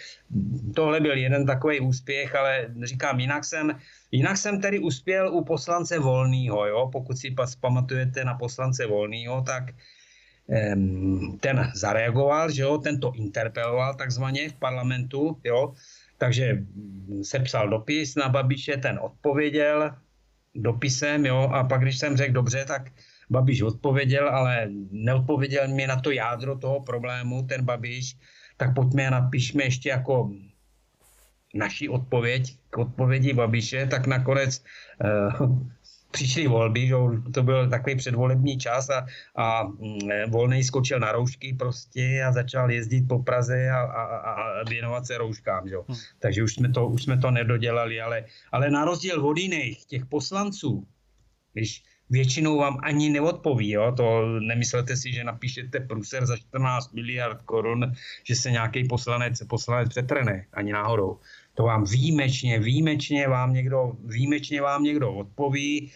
tohle byl jeden takový úspěch, ale říkám, jinak jsem, jinak jsem tedy uspěl u poslance Volného, jo? pokud si pamatujete na poslance Volného, tak ten zareagoval, že jo, ten to interpeloval takzvaně v parlamentu, jo, takže sepsal dopis na Babiše, ten odpověděl dopisem, jo, a pak když jsem řekl dobře, tak Babiš odpověděl, ale neodpověděl mi na to jádro toho problému, ten Babiš, tak pojďme a napišme ještě jako naši odpověď k odpovědi Babiše, tak nakonec uh, přišly volby, že to byl takový předvolební čas a, a mm, Volnej skočil na roušky prostě a začal jezdit po Praze a, a, a věnovat se rouškám. Že? Hmm. Takže už jsme, to, už jsme to nedodělali, ale, ale na rozdíl od jiných, těch poslanců, když většinou vám ani neodpoví. Jo? To nemyslete si, že napíšete pruser za 14 miliard korun, že se nějaký poslanec, poslanec přetrne, ani náhodou. To vám výjimečně, výjimečně vám někdo, výjimečně vám někdo odpoví.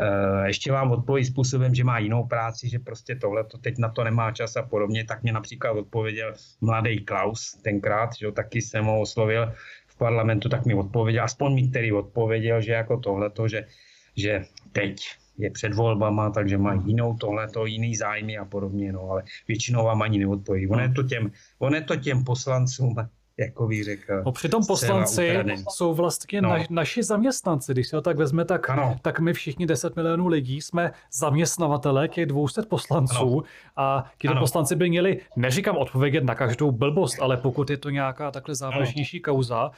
Eh, ještě vám odpoví způsobem, že má jinou práci, že prostě tohle to teď na to nemá čas a podobně, tak mě například odpověděl mladý Klaus tenkrát, že taky jsem ho oslovil v parlamentu, tak mi odpověděl, aspoň mi který odpověděl, že jako tohleto, že, že teď je před volbama, takže má jinou tohleto, jiný zájmy a podobně, no, ale většinou vám ani neodpoví. On je to těm, on je to těm poslancům jako bych řekl. No přitom poslanci jsou vlastně no. na, naši zaměstnanci. Když se to tak vezme, tak, tak my všichni 10 milionů lidí jsme zaměstnavatele těch 200 poslanců ano. a ti poslanci by měli, neříkám odpovědět na každou blbost, ale pokud je to nějaká takhle závažnější ano. kauza,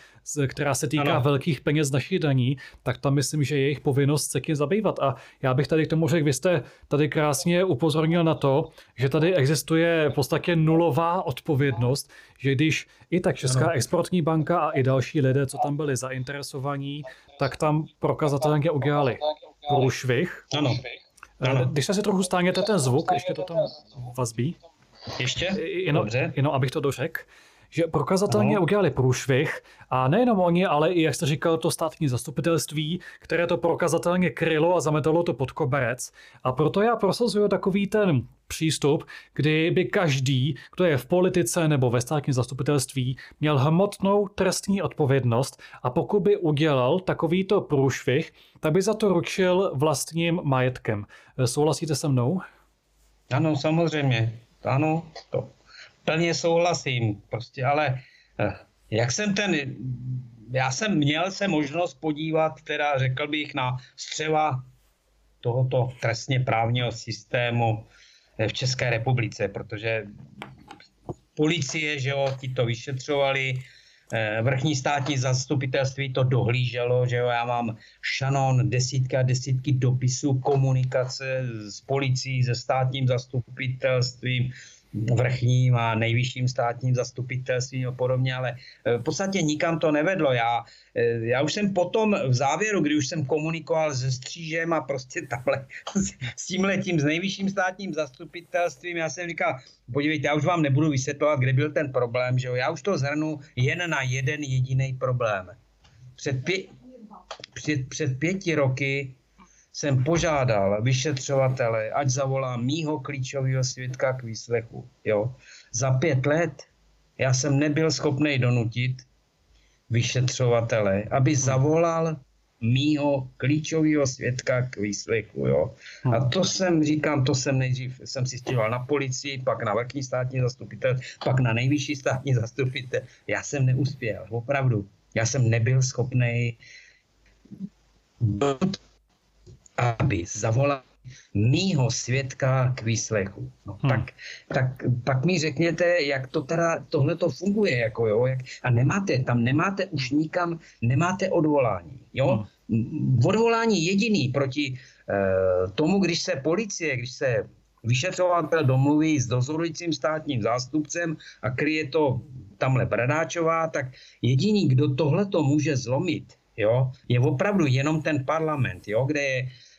která se týká ano. velkých peněz našich daní, tak tam myslím, že je jejich povinnost se tím zabývat. A já bych tady k tomu řekl, vy jste tady krásně upozornil na to, že tady existuje v podstatě nulová odpovědnost, že když i tak Česká ano. exportní banka a i další lidé, co tam byli zainteresovaní, tak tam prokazatelně udělali průšvih. Ano. Eh, ano. Když se si trochu stáněte ten zvuk, ještě to tam vazbí. Ještě? Jenom, Dobře. jenom abych to dořekl že prokazatelně no. udělali průšvih a nejenom oni, ale i, jak jste říkal, to státní zastupitelství, které to prokazatelně krylo a zametalo to pod koberec. A proto já prosazuju takový ten přístup, kdy by každý, kdo je v politice nebo ve státním zastupitelství, měl hmotnou trestní odpovědnost a pokud by udělal takovýto průšvih, tak by za to ručil vlastním majetkem. Souhlasíte se mnou? Ano, samozřejmě. Ano, to plně souhlasím, prostě, ale eh, jak jsem ten, já jsem měl se možnost podívat, teda řekl bych, na střeva tohoto trestně právního systému eh, v České republice, protože policie, že jo, ti to vyšetřovali, eh, vrchní státní zastupitelství to dohlíželo, že jo, já mám šanon, desítky a desítky dopisů, komunikace s policií, se státním zastupitelstvím, vrchním a nejvyšším státním zastupitelstvím a podobně, ale eh, v podstatě nikam to nevedlo. Já, eh, já už jsem potom v závěru, kdy už jsem komunikoval se Střížem a prostě tamhle s tím letím, s nejvyšším státním zastupitelstvím, já jsem říkal, podívejte, já už vám nebudu vysvětlovat, kde byl ten problém, že jo? já už to zhrnu jen na jeden jediný problém. Před, pě- před, před pěti roky jsem požádal vyšetřovatele, ať zavolá mýho klíčového svědka k výslechu. Jo. Za pět let já jsem nebyl schopný donutit vyšetřovatele, aby zavolal mýho klíčového svědka k výslechu. Jo. A to jsem, říkám, to jsem nejdřív jsem si stěhoval na policii, pak na vrchní státní zastupitel, pak na nejvyšší státní zastupitel. Já jsem neuspěl, opravdu. Já jsem nebyl schopný aby zavolal mýho svědka k výslechu. No, hmm. tak, tak pak mi řekněte, jak to teda tohle to funguje, jako jo, jak, a nemáte, tam nemáte už nikam, nemáte odvolání, jo. Hmm. Odvolání jediný proti uh, tomu, když se policie, když se vyšetřovatel domluví s dozorujícím státním zástupcem a kryje to tamhle Bradáčová, tak jediný, kdo tohle to může zlomit, jo, je opravdu jenom ten parlament, jo, kde je Eh,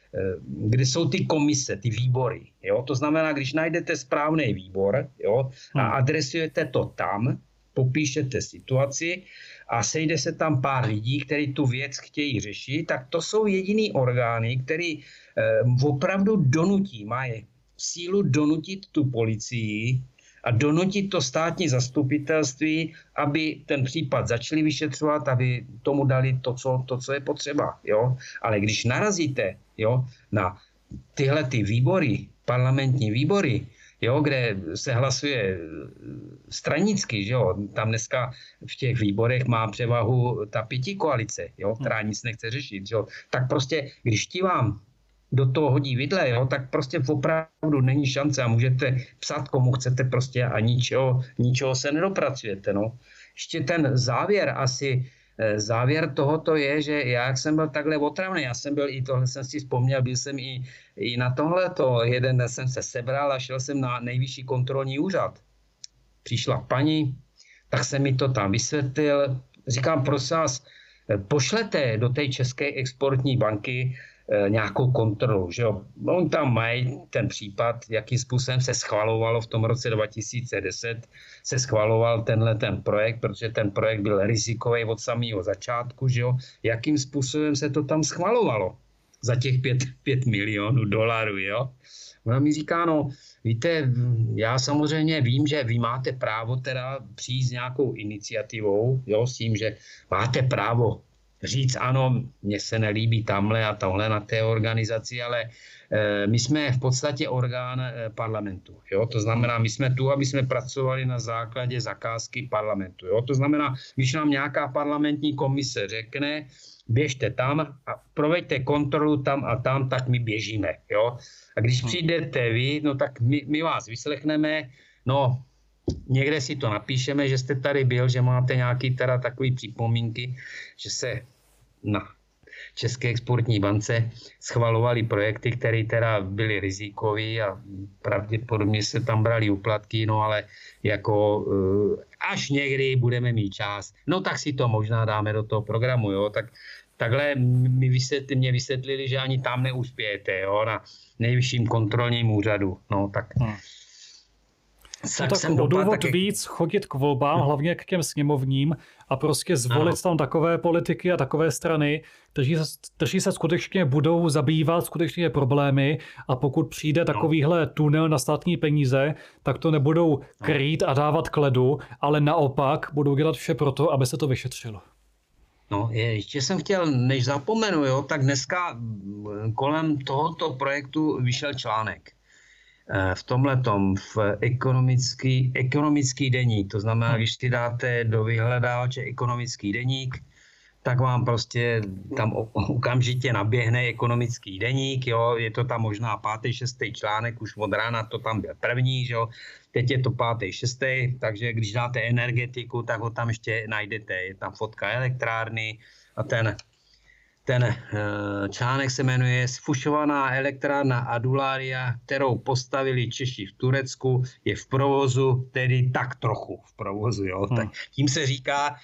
kde jsou ty komise, ty výbory. Jo? To znamená, když najdete správný výbor jo, a hmm. adresujete to tam, popíšete situaci a sejde se tam pár lidí, kteří tu věc chtějí řešit, tak to jsou jediný orgány, který eh, opravdu donutí, mají sílu donutit tu policii a donutit to státní zastupitelství, aby ten případ začali vyšetřovat, aby tomu dali to, co, to, co je potřeba. Jo? Ale když narazíte jo, na tyhle ty výbory, parlamentní výbory, jo, kde se hlasuje stranicky, že jo, tam dneska v těch výborech má převahu ta pěti koalice, jo, která nic nechce řešit, že jo, tak prostě, když ti vám do toho hodí vidle, jo, tak prostě opravdu není šance a můžete psát komu chcete prostě a ničeho, ničeho se nedopracujete. No. Ještě ten závěr asi, eh, závěr tohoto je, že já, jak jsem byl takhle otravný, já jsem byl i tohle jsem si vzpomněl, byl jsem i, i na tohle to, jeden den jsem se sebral a šel jsem na nejvyšší kontrolní úřad. Přišla paní, tak jsem mi to tam vysvětlil, říkám, prosím vás, pošlete do té České exportní banky nějakou kontrolu. Že jo? On tam mají ten případ, jakým způsobem se schvalovalo v tom roce 2010, se schvaloval tenhle ten projekt, protože ten projekt byl rizikový od samého začátku, že jo? jakým způsobem se to tam schvalovalo za těch 5, 5 milionů dolarů. Jo? Ona mi říká, no, víte, já samozřejmě vím, že vy máte právo teda přijít s nějakou iniciativou, jo, s tím, že máte právo říct, ano, mně se nelíbí tamhle a tohle na té organizaci, ale e, my jsme v podstatě orgán e, parlamentu. Jo? To znamená, my jsme tu, aby jsme pracovali na základě zakázky parlamentu. Jo? To znamená, když nám nějaká parlamentní komise řekne, běžte tam a proveďte kontrolu tam a tam, tak my běžíme. Jo? A když hmm. přijdete vy, no tak my, my vás vyslechneme, no někde si to napíšeme, že jste tady byl, že máte nějaký teda takový připomínky, že se na České exportní bance schvalovali projekty, které teda byly rizikové a pravděpodobně se tam brali uplatky, no ale jako eh, až někdy budeme mít čas, no tak si to možná dáme do toho programu, jo, tak takhle mi vysvětli, mě vysvětlili, že ani tam neuspějete, jo, na nejvyšším kontrolním úřadu, no tak... Hmm. Tak, tak jsem o důvod taky... víc chodit k volbám, hmm. hlavně k těm sněmovním a prostě zvolit ano. tam takové politiky a takové strany, kteří se, kteří se skutečně budou zabývat skutečně problémy a pokud přijde no. takovýhle tunel na státní peníze, tak to nebudou no. krýt a dávat kledu, ale naopak budou dělat vše pro to, aby se to vyšetřilo. No, ještě jsem chtěl, než zapomenu, jo, tak dneska kolem tohoto projektu vyšel článek. Eh, v tomhle v ekonomický, ekonomický deník, to znamená, hm. když si dáte do vyhledávače ekonomický deník, tak vám prostě tam okamžitě naběhne ekonomický deník, jo, je to tam možná pátý, šestý článek, už od rána to tam byl první, jo, teď je to pátý, šestý, takže když dáte energetiku, tak ho tam ještě najdete, je tam fotka elektrárny a ten, ten eh, článek se jmenuje Sfušovaná elektrárna Adulária, kterou postavili Češi v Turecku, je v provozu, tedy tak trochu v provozu, jo, hmm. tak tím se říká,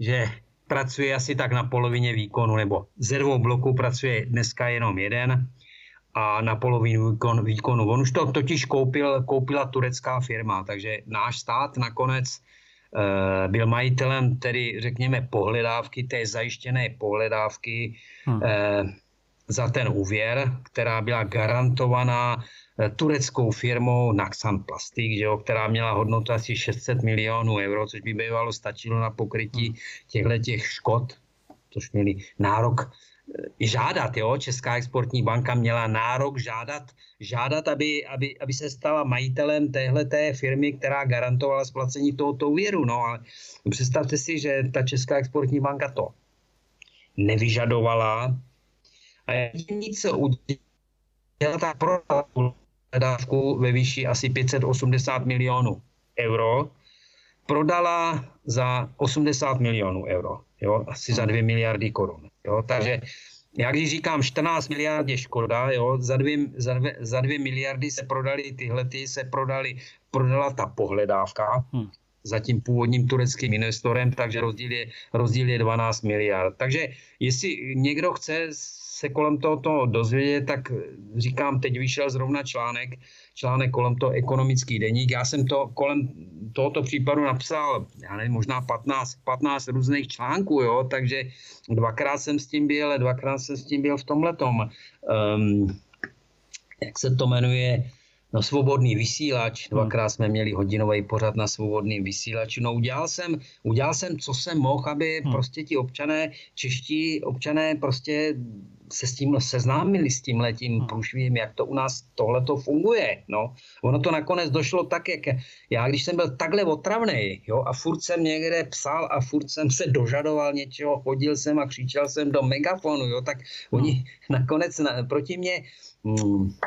že pracuje asi tak na polovině výkonu, nebo ze dvou bloků pracuje dneska jenom jeden a na polovinu výkon, výkonu. On už to totiž koupil, koupila turecká firma, takže náš stát nakonec byl majitelem tedy řekněme pohledávky, té zajištěné pohledávky hmm. e, za ten úvěr, která byla garantovaná Eh, tureckou firmou Naxan Plastik, že jo, která měla hodnotu asi 600 milionů euro, což by bývalo stačilo na pokrytí těchto těch škod, což měli nárok eh, žádat, jo? Česká exportní banka měla nárok žádat, žádat aby, aby, aby se stala majitelem téhleté firmy, která garantovala splacení tohoto úvěru. No ale představte si, že ta Česká exportní banka to nevyžadovala a nic udělala, ta dávku ve výši asi 580 milionů euro, prodala za 80 milionů euro, jo, asi za 2 miliardy korun. Jo, takže já když říkám 14 miliard je škoda, jo, za, dvě, za, dvě, za dvě miliardy se prodali tyhle, ty se prodali, prodala ta pohledávka, hmm za tím původním tureckým investorem, takže rozdíl je, rozdíl je 12 miliard. Takže jestli někdo chce se kolem tohoto dozvědět, tak říkám, teď vyšel zrovna článek, článek kolem toho ekonomický deník. Já jsem to kolem tohoto případu napsal, já nevím, možná 15, 15 různých článků, jo, takže dvakrát jsem s tím byl, dvakrát jsem s tím byl v tomhletom, um, jak se to jmenuje, No svobodný vysílač, hmm. dvakrát jsme měli hodinový pořad na svobodným vysílači. No udělal jsem, udělal jsem, co jsem mohl, aby hmm. prostě ti občané, čeští občané prostě se s tím seznámili s tím letím hmm. průšvím, jak to u nás tohle to funguje. No. Ono to nakonec došlo tak, jak já, když jsem byl takhle otravný, jo, a furt jsem někde psal a furt jsem se dožadoval něčeho, chodil jsem a křičel jsem do megafonu, jo, tak oni hmm. nakonec na, proti mě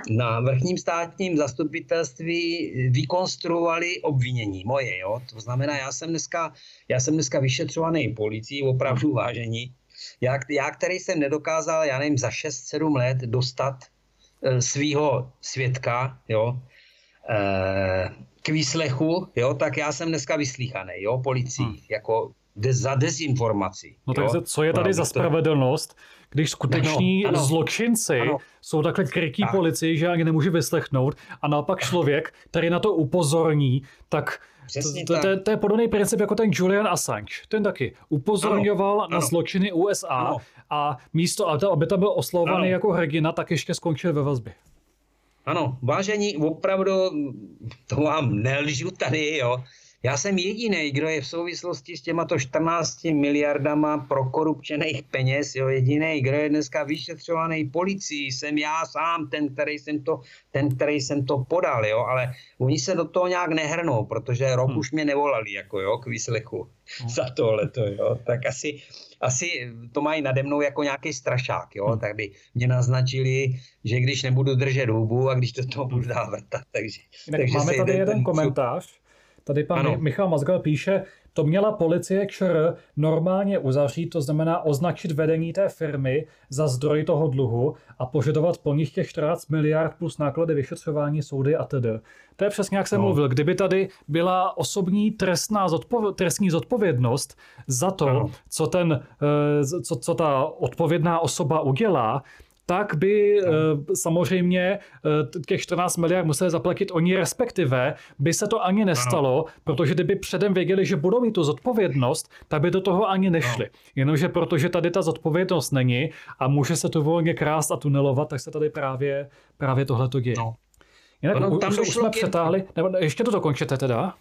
na vrchním státním zastupitelství vykonstruovali obvinění moje, jo. To znamená, já jsem dneska, já jsem dneska vyšetřovaný policií, opravdu vážení, já, já, který jsem nedokázal, já nevím, za 6-7 let dostat e, svého svědka, jo, e, k výslechu, jo, tak já jsem dneska vyslíchaný, jo, policií, hmm. jako de, za dezinformaci. No takže co je tady za spravedlnost, když skuteční ano, ano, zločinci ano. jsou takhle krytí tak. policii, že ani nemůže vyslechnout a naopak člověk, který na to upozorní, tak to, to, to, to je podobný princip jako ten Julian Assange. Ten taky upozorňoval ano, na ano. zločiny USA ano. a místo, aby tam byl oslovovaný jako hrdina, tak ještě skončil ve vazbě. Ano, vážení, opravdu, to vám nelžu tady, jo. Já jsem jediný, kdo je v souvislosti s těmato 14 miliardama pro korupčených peněz, jo, jediný, kdo je dneska vyšetřovaný policií, jsem já sám, ten, který jsem to, ten, který jsem to podal, jo, ale oni se do toho nějak nehrnou, protože rok hmm. už mě nevolali, jako jo, k výslechu hmm. za tohleto, jo, tak asi, asi to mají nade mnou jako nějaký strašák, jo, hmm. tak by mě naznačili, že když nebudu držet hubu a když to toho budu dál vrtat, takže... takže máme tady jeden komentář, Tady pan ano. Michal Mazgal píše, to měla policie ČR normálně uzavřít, to znamená označit vedení té firmy za zdroj toho dluhu a požadovat po nich těch 14 miliard plus náklady vyšetřování soudy a tedy. To je přesně jak jsem no. mluvil. Kdyby tady byla osobní trestná zodpov- trestní zodpovědnost za to, co, ten, eh, co, co ta odpovědná osoba udělá, tak by no. samozřejmě eh, těch 14 miliard museli zaplatit oni, respektive by se to ani nestalo, no. protože kdyby předem věděli, že budou mít tu zodpovědnost, tak by do toho ani nešli. No. Jenomže protože tady ta zodpovědnost není a může se to volně krást a tunelovat, tak se tady právě, právě tohle to děje. No. Jinak no, tam už, už jsme přetáhli, nebo ještě to dokončete teda?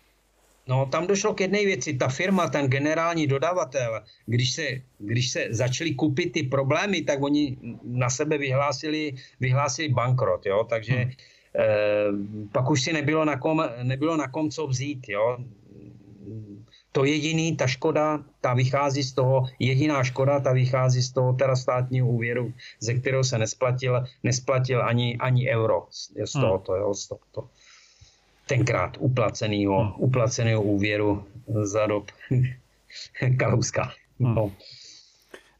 No, tam došlo k jedné věci. Ta firma, ten generální dodavatel, když se, když se začali kupit ty problémy, tak oni na sebe vyhlásili, vyhlásili bankrot, jo, takže hmm. eh, pak už si nebylo na, kom, nebylo na kom co vzít, jo. To jediný, ta škoda, ta vychází z toho, jediná škoda, ta vychází z toho teda státního úvěru, ze kterého se nesplatil, nesplatil ani, ani euro z hmm. tohoto, jo, z tohoto tenkrát uplacenýho, hmm. uplacenýho úvěru za dob Kalouska. Hmm. No.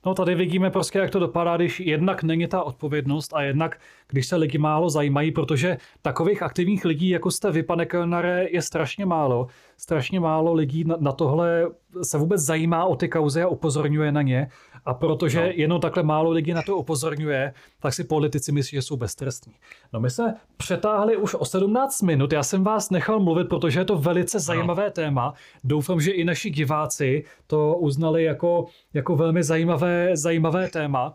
No tady vidíme prostě, jak to dopadá, když jednak není ta odpovědnost a jednak, když se lidi málo zajímají, protože takových aktivních lidí, jako jste vy, pane Kellnere, je strašně málo. Strašně málo lidí na, na tohle se vůbec zajímá o ty kauzy a upozorňuje na ně. A protože no. jenom takhle málo lidí na to upozorňuje, tak si politici myslí, že jsou beztrestní. No my se přetáhli už o 17 minut, já jsem vás nechal mluvit, protože je to velice zajímavé no. téma. Doufám, že i naši diváci to uznali jako, jako velmi zajímavé, zajímavé téma.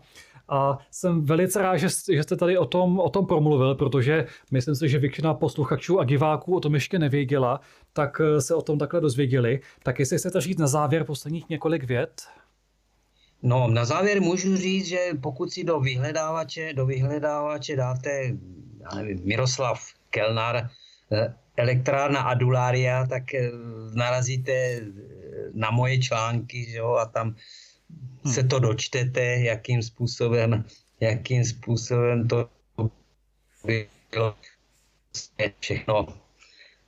A jsem velice rád, že, že jste tady o tom, o tom promluvil, protože myslím si, že většina posluchačů a diváků o tom ještě nevěděla, tak se o tom takhle dozvěděli. Tak jestli chcete říct na závěr posledních několik vět? No, na závěr můžu říct, že pokud si do vyhledávače, do vyhledávače dáte, já nevím, Miroslav Kelnar, eh, elektrárna Adulária, tak eh, narazíte eh, na moje články, že jo, a tam se hm. to dočtete, jakým způsobem, jakým způsobem to bylo všechno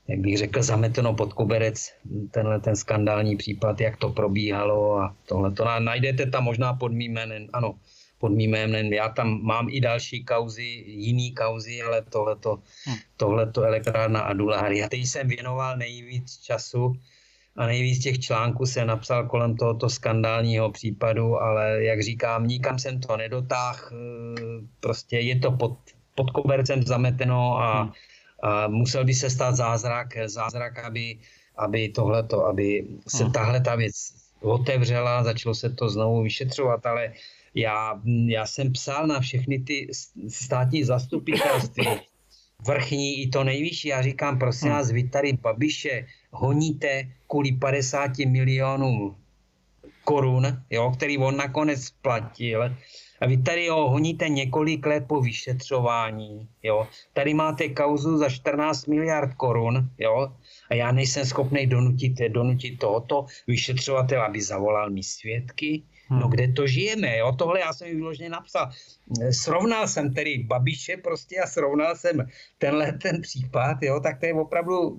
jak bych řekl, zameteno pod koberec tenhle ten skandální případ, jak to probíhalo a tohle to najdete tam možná pod mým jménem, ano, pod mým jménem. Já tam mám i další kauzy, jiný kauzy, ale tohleto, hmm. tohleto elektrárna Aduláry. A teď jsem věnoval nejvíc času a nejvíc těch článků se napsal kolem tohoto skandálního případu, ale jak říkám, nikam jsem to nedotáhl, prostě je to pod, pod kobercem zameteno a hmm a musel by se stát zázrak, zázrak, aby, aby tohleto, aby se hmm. tahle ta věc otevřela, začalo se to znovu vyšetřovat, ale já, já jsem psal na všechny ty státní zastupitelství, vrchní i to nejvyšší. Já říkám, prosím hmm. vás, vy tady Babiše honíte kvůli 50 milionům korun, jo, který on nakonec splatil a vy tady ho honíte několik let po vyšetřování, jo. Tady máte kauzu za 14 miliard korun, jo. A já nejsem schopný donutit, donutit tohoto vyšetřovatel, aby zavolal mi svědky. Hmm. No kde to žijeme, jo? Tohle já jsem vyloženě napsal. Srovnal jsem tedy Babiše prostě a srovnal jsem tenhle ten případ, jo? Tak to je opravdu,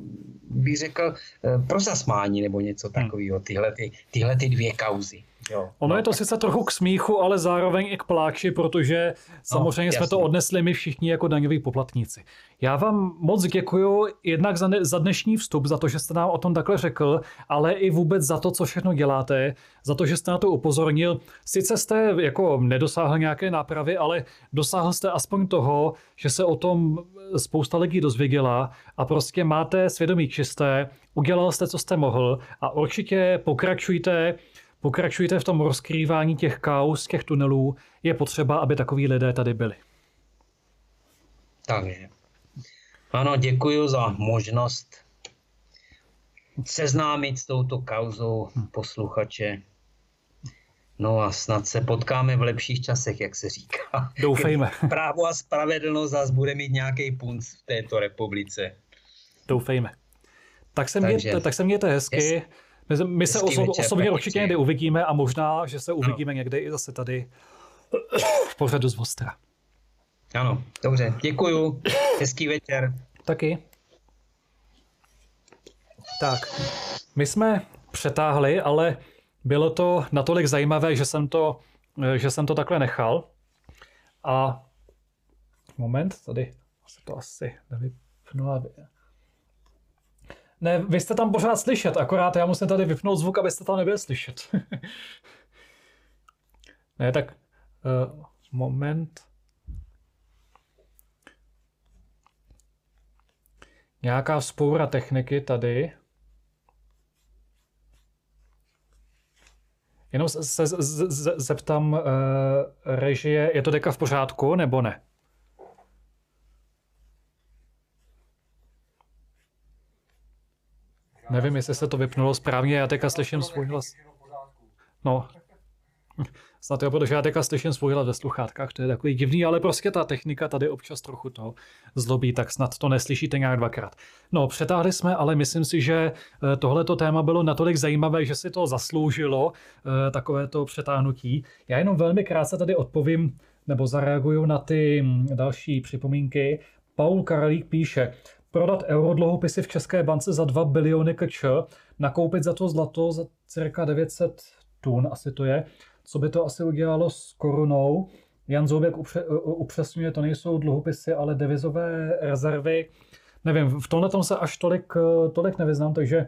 bych řekl, eh, pro zasmání nebo něco hmm. takového, tyhle, ty, tyhle ty dvě kauzy. Jo. Ono no, je to sice trochu k smíchu, ale zároveň i k pláči, protože samozřejmě no, jsme to odnesli my všichni jako daňoví poplatníci. Já vám moc děkuji jednak za, ne, za dnešní vstup, za to, že jste nám o tom takhle řekl, ale i vůbec za to, co všechno děláte, za to, že jste na to upozornil. Sice jste jako nedosáhl nějaké nápravy, ale dosáhl jste aspoň toho, že se o tom spousta lidí dozvěděla a prostě máte svědomí čisté, udělal jste, co jste mohl a určitě pokračujte Pokračujte v tom rozkrývání těch kaus, těch tunelů. Je potřeba, aby takový lidé tady byli. Takže. Ano, děkuji za možnost seznámit s touto kauzou posluchače. No a snad se potkáme v lepších časech, jak se říká. Doufejme. Právo a spravedlnost zase bude mít nějaký punc v této republice. Doufejme. Tak se, Takže, mějte, tak se mějte hezky. Jest. My, my se oso, večer, osobně určitě někdy uvidíme a možná, že se uvidíme no. někde i zase tady v pořadu z Vostra. Ano, dobře, děkuju. Hezký večer. Taky. Tak, my jsme přetáhli, ale bylo to natolik zajímavé, že jsem to, že jsem to takhle nechal. A moment, tady se to asi nevypnu, aby... Ne, vy jste tam pořád slyšet, akorát já musím tady vypnout zvuk, abyste tam nebyli slyšet. ne, tak uh, moment. Nějaká spoura techniky tady. Jenom se zeptám uh, režie, je to deka v pořádku nebo ne? Nevím, jestli se to vypnulo správně, já teďka slyším svůj hlas. No, snad jo, protože já teďka slyším svůj hlas ve sluchátkách, to je takový divný, ale prostě ta technika tady občas trochu to zlobí, tak snad to neslyšíte nějak dvakrát. No, přetáhli jsme, ale myslím si, že eh, tohleto téma bylo natolik zajímavé, že si to zasloužilo, eh, takovéto přetáhnutí. Já jenom velmi krátce tady odpovím, nebo zareaguju na ty hm, další připomínky. Paul Karalík píše, prodat eurodluhopisy v České bance za 2 biliony kč, nakoupit za to zlato za cirka 900 tun, asi to je, co by to asi udělalo s korunou. Jan Zoubek upře, upřesňuje, to nejsou dluhopisy, ale devizové rezervy. Nevím, v tomhle tom se až tolik, tolik nevyznám, takže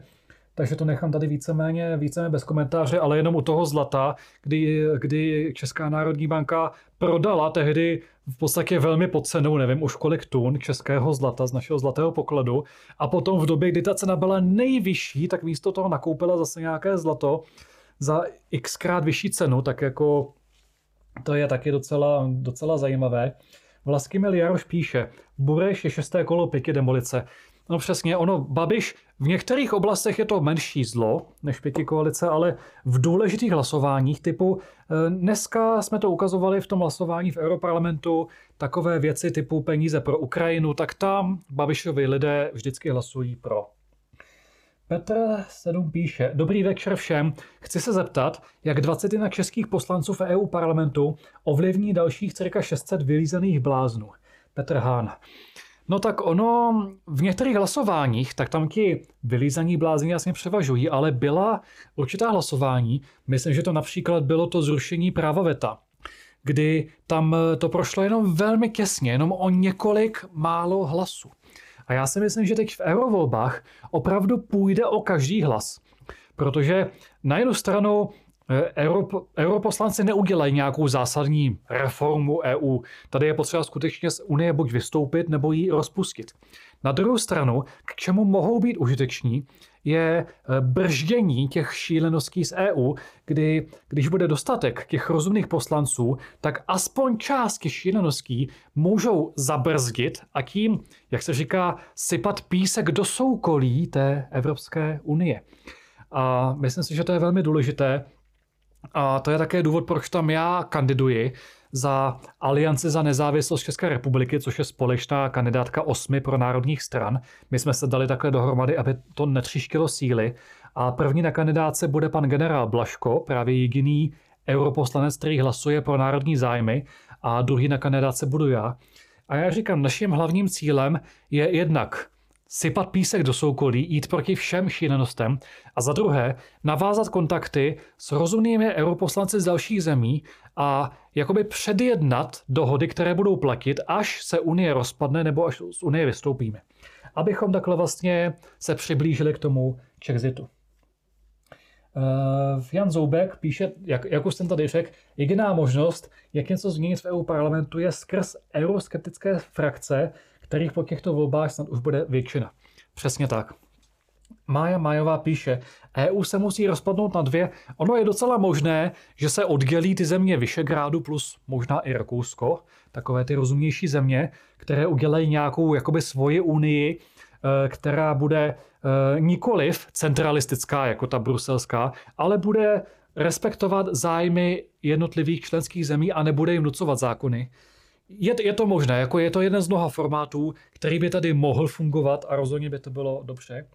takže to nechám tady víceméně, víceméně bez komentáře, ale jenom u toho zlata, kdy, kdy Česká národní banka prodala tehdy v podstatě velmi pod cenou, nevím už kolik tun českého zlata z našeho zlatého pokladu a potom v době, kdy ta cena byla nejvyšší, tak místo toho nakoupila zase nějaké zlato za xkrát vyšší cenu, tak jako to je taky docela, docela zajímavé. Vlastimil Jaroš píše, Bureš je šesté kolo pěky demolice. No přesně, ono, Babiš, v některých oblastech je to menší zlo než pěti koalice, ale v důležitých hlasováních typu, eh, dneska jsme to ukazovali v tom hlasování v Europarlamentu, takové věci typu peníze pro Ukrajinu, tak tam Babišovi lidé vždycky hlasují pro. Petr 7 píše, dobrý večer všem. Chci se zeptat, jak 20 českých poslanců v EU parlamentu ovlivní dalších cirka 600 vylízených bláznů. Petr Hán. No tak ono v některých hlasováních, tak tam ti vylízaní blázni jasně převažují, ale byla určitá hlasování, myslím, že to například bylo to zrušení práva VETA, kdy tam to prošlo jenom velmi těsně, jenom o několik málo hlasů. A já si myslím, že teď v eurovolbách opravdu půjde o každý hlas. Protože na jednu stranu Eh, europoslanci neudělají nějakou zásadní reformu EU. Tady je potřeba skutečně z Unie buď vystoupit, nebo ji rozpustit. Na druhou stranu, k čemu mohou být užiteční, je eh, brždění těch šíleností z EU, kdy když bude dostatek těch rozumných poslanců, tak aspoň část těch šíleností můžou zabrzdit a tím, jak se říká, sypat písek do soukolí té Evropské unie. A myslím si, že to je velmi důležité, a to je také důvod, proč tam já kandiduji za Alianci za nezávislost České republiky, což je společná kandidátka osmi pro národních stran. My jsme se dali takhle dohromady, aby to netříštilo síly. A první na kandidáce bude pan generál Blaško, právě jediný europoslanec, který hlasuje pro národní zájmy. A druhý na kandidáce budu já. A já říkám, naším hlavním cílem je jednak sypat písek do soukolí, jít proti všem šílenostem a za druhé navázat kontakty s rozumnými europoslanci z dalších zemí a jakoby předjednat dohody, které budou platit, až se Unie rozpadne nebo až z Unie vystoupíme. Abychom takhle vlastně se přiblížili k tomu Chexitu. Uh, Jan Zoubek píše, jak, jak už jsem tady řekl, jediná možnost, jak něco změnit v EU parlamentu, je skrz euroskeptické frakce, kterých po těchto volbách snad už bude většina. Přesně tak. Mája Majová píše, EU se musí rozpadnout na dvě. Ono je docela možné, že se oddělí ty země Vyšegrádu plus možná i Rakousko, takové ty rozumnější země, které udělají nějakou jakoby svoji unii, eh, která bude eh, nikoliv centralistická jako ta bruselská, ale bude respektovat zájmy jednotlivých členských zemí a nebude jim nucovat zákony. Je, je to možné, jako je to jeden z mnoha formátů, který by tady mohl fungovat a rozhodně by to bylo dobře.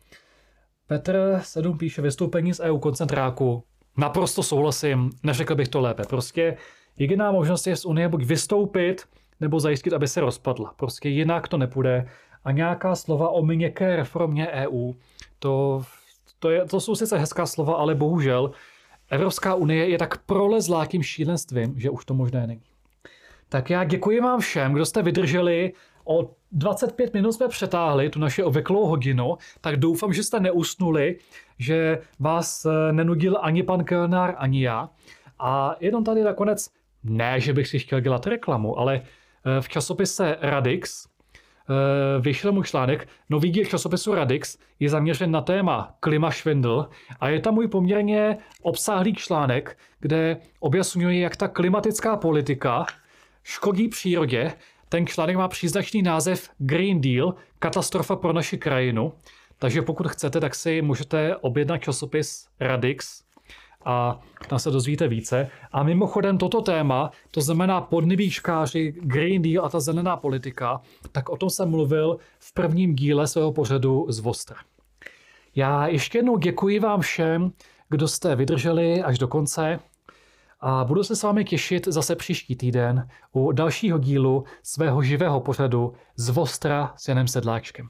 Petr 7 píše vystoupení z EU koncentráku. Naprosto souhlasím, neřekl bych to lépe. Prostě jediná možnost je z Unie buď vystoupit, nebo zajistit, aby se rozpadla. Prostě jinak to nepůjde. A nějaká slova o měkké reformě EU, to, to, je, to jsou sice hezká slova, ale bohužel Evropská unie je tak prolezlá tím šílenstvím, že už to možné není. Tak já děkuji vám všem, kdo jste vydrželi. O 25 minut jsme přetáhli tu naši obvyklou hodinu, tak doufám, že jste neusnuli, že vás eh, nenudil ani pan Kelnár, ani já. A jenom tady nakonec, ne, že bych si chtěl dělat reklamu, ale eh, v časopise Radix eh, vyšel můj článek, nový díl časopisu Radix je zaměřen na téma klima švindl a je tam můj poměrně obsáhlý článek, kde objasňuje, jak ta klimatická politika škodí přírodě. Ten článek má příznačný název Green Deal, katastrofa pro naši krajinu. Takže pokud chcete, tak si můžete objednat časopis Radix a tam se dozvíte více. A mimochodem toto téma, to znamená podnebíčkáři, Green Deal a ta zelená politika, tak o tom jsem mluvil v prvním díle svého pořadu z Vostra. Já ještě jednou děkuji vám všem, kdo jste vydrželi až do konce a budu se s vámi těšit zase příští týden u dalšího dílu svého živého pořadu z Vostra s Janem Sedláčkem.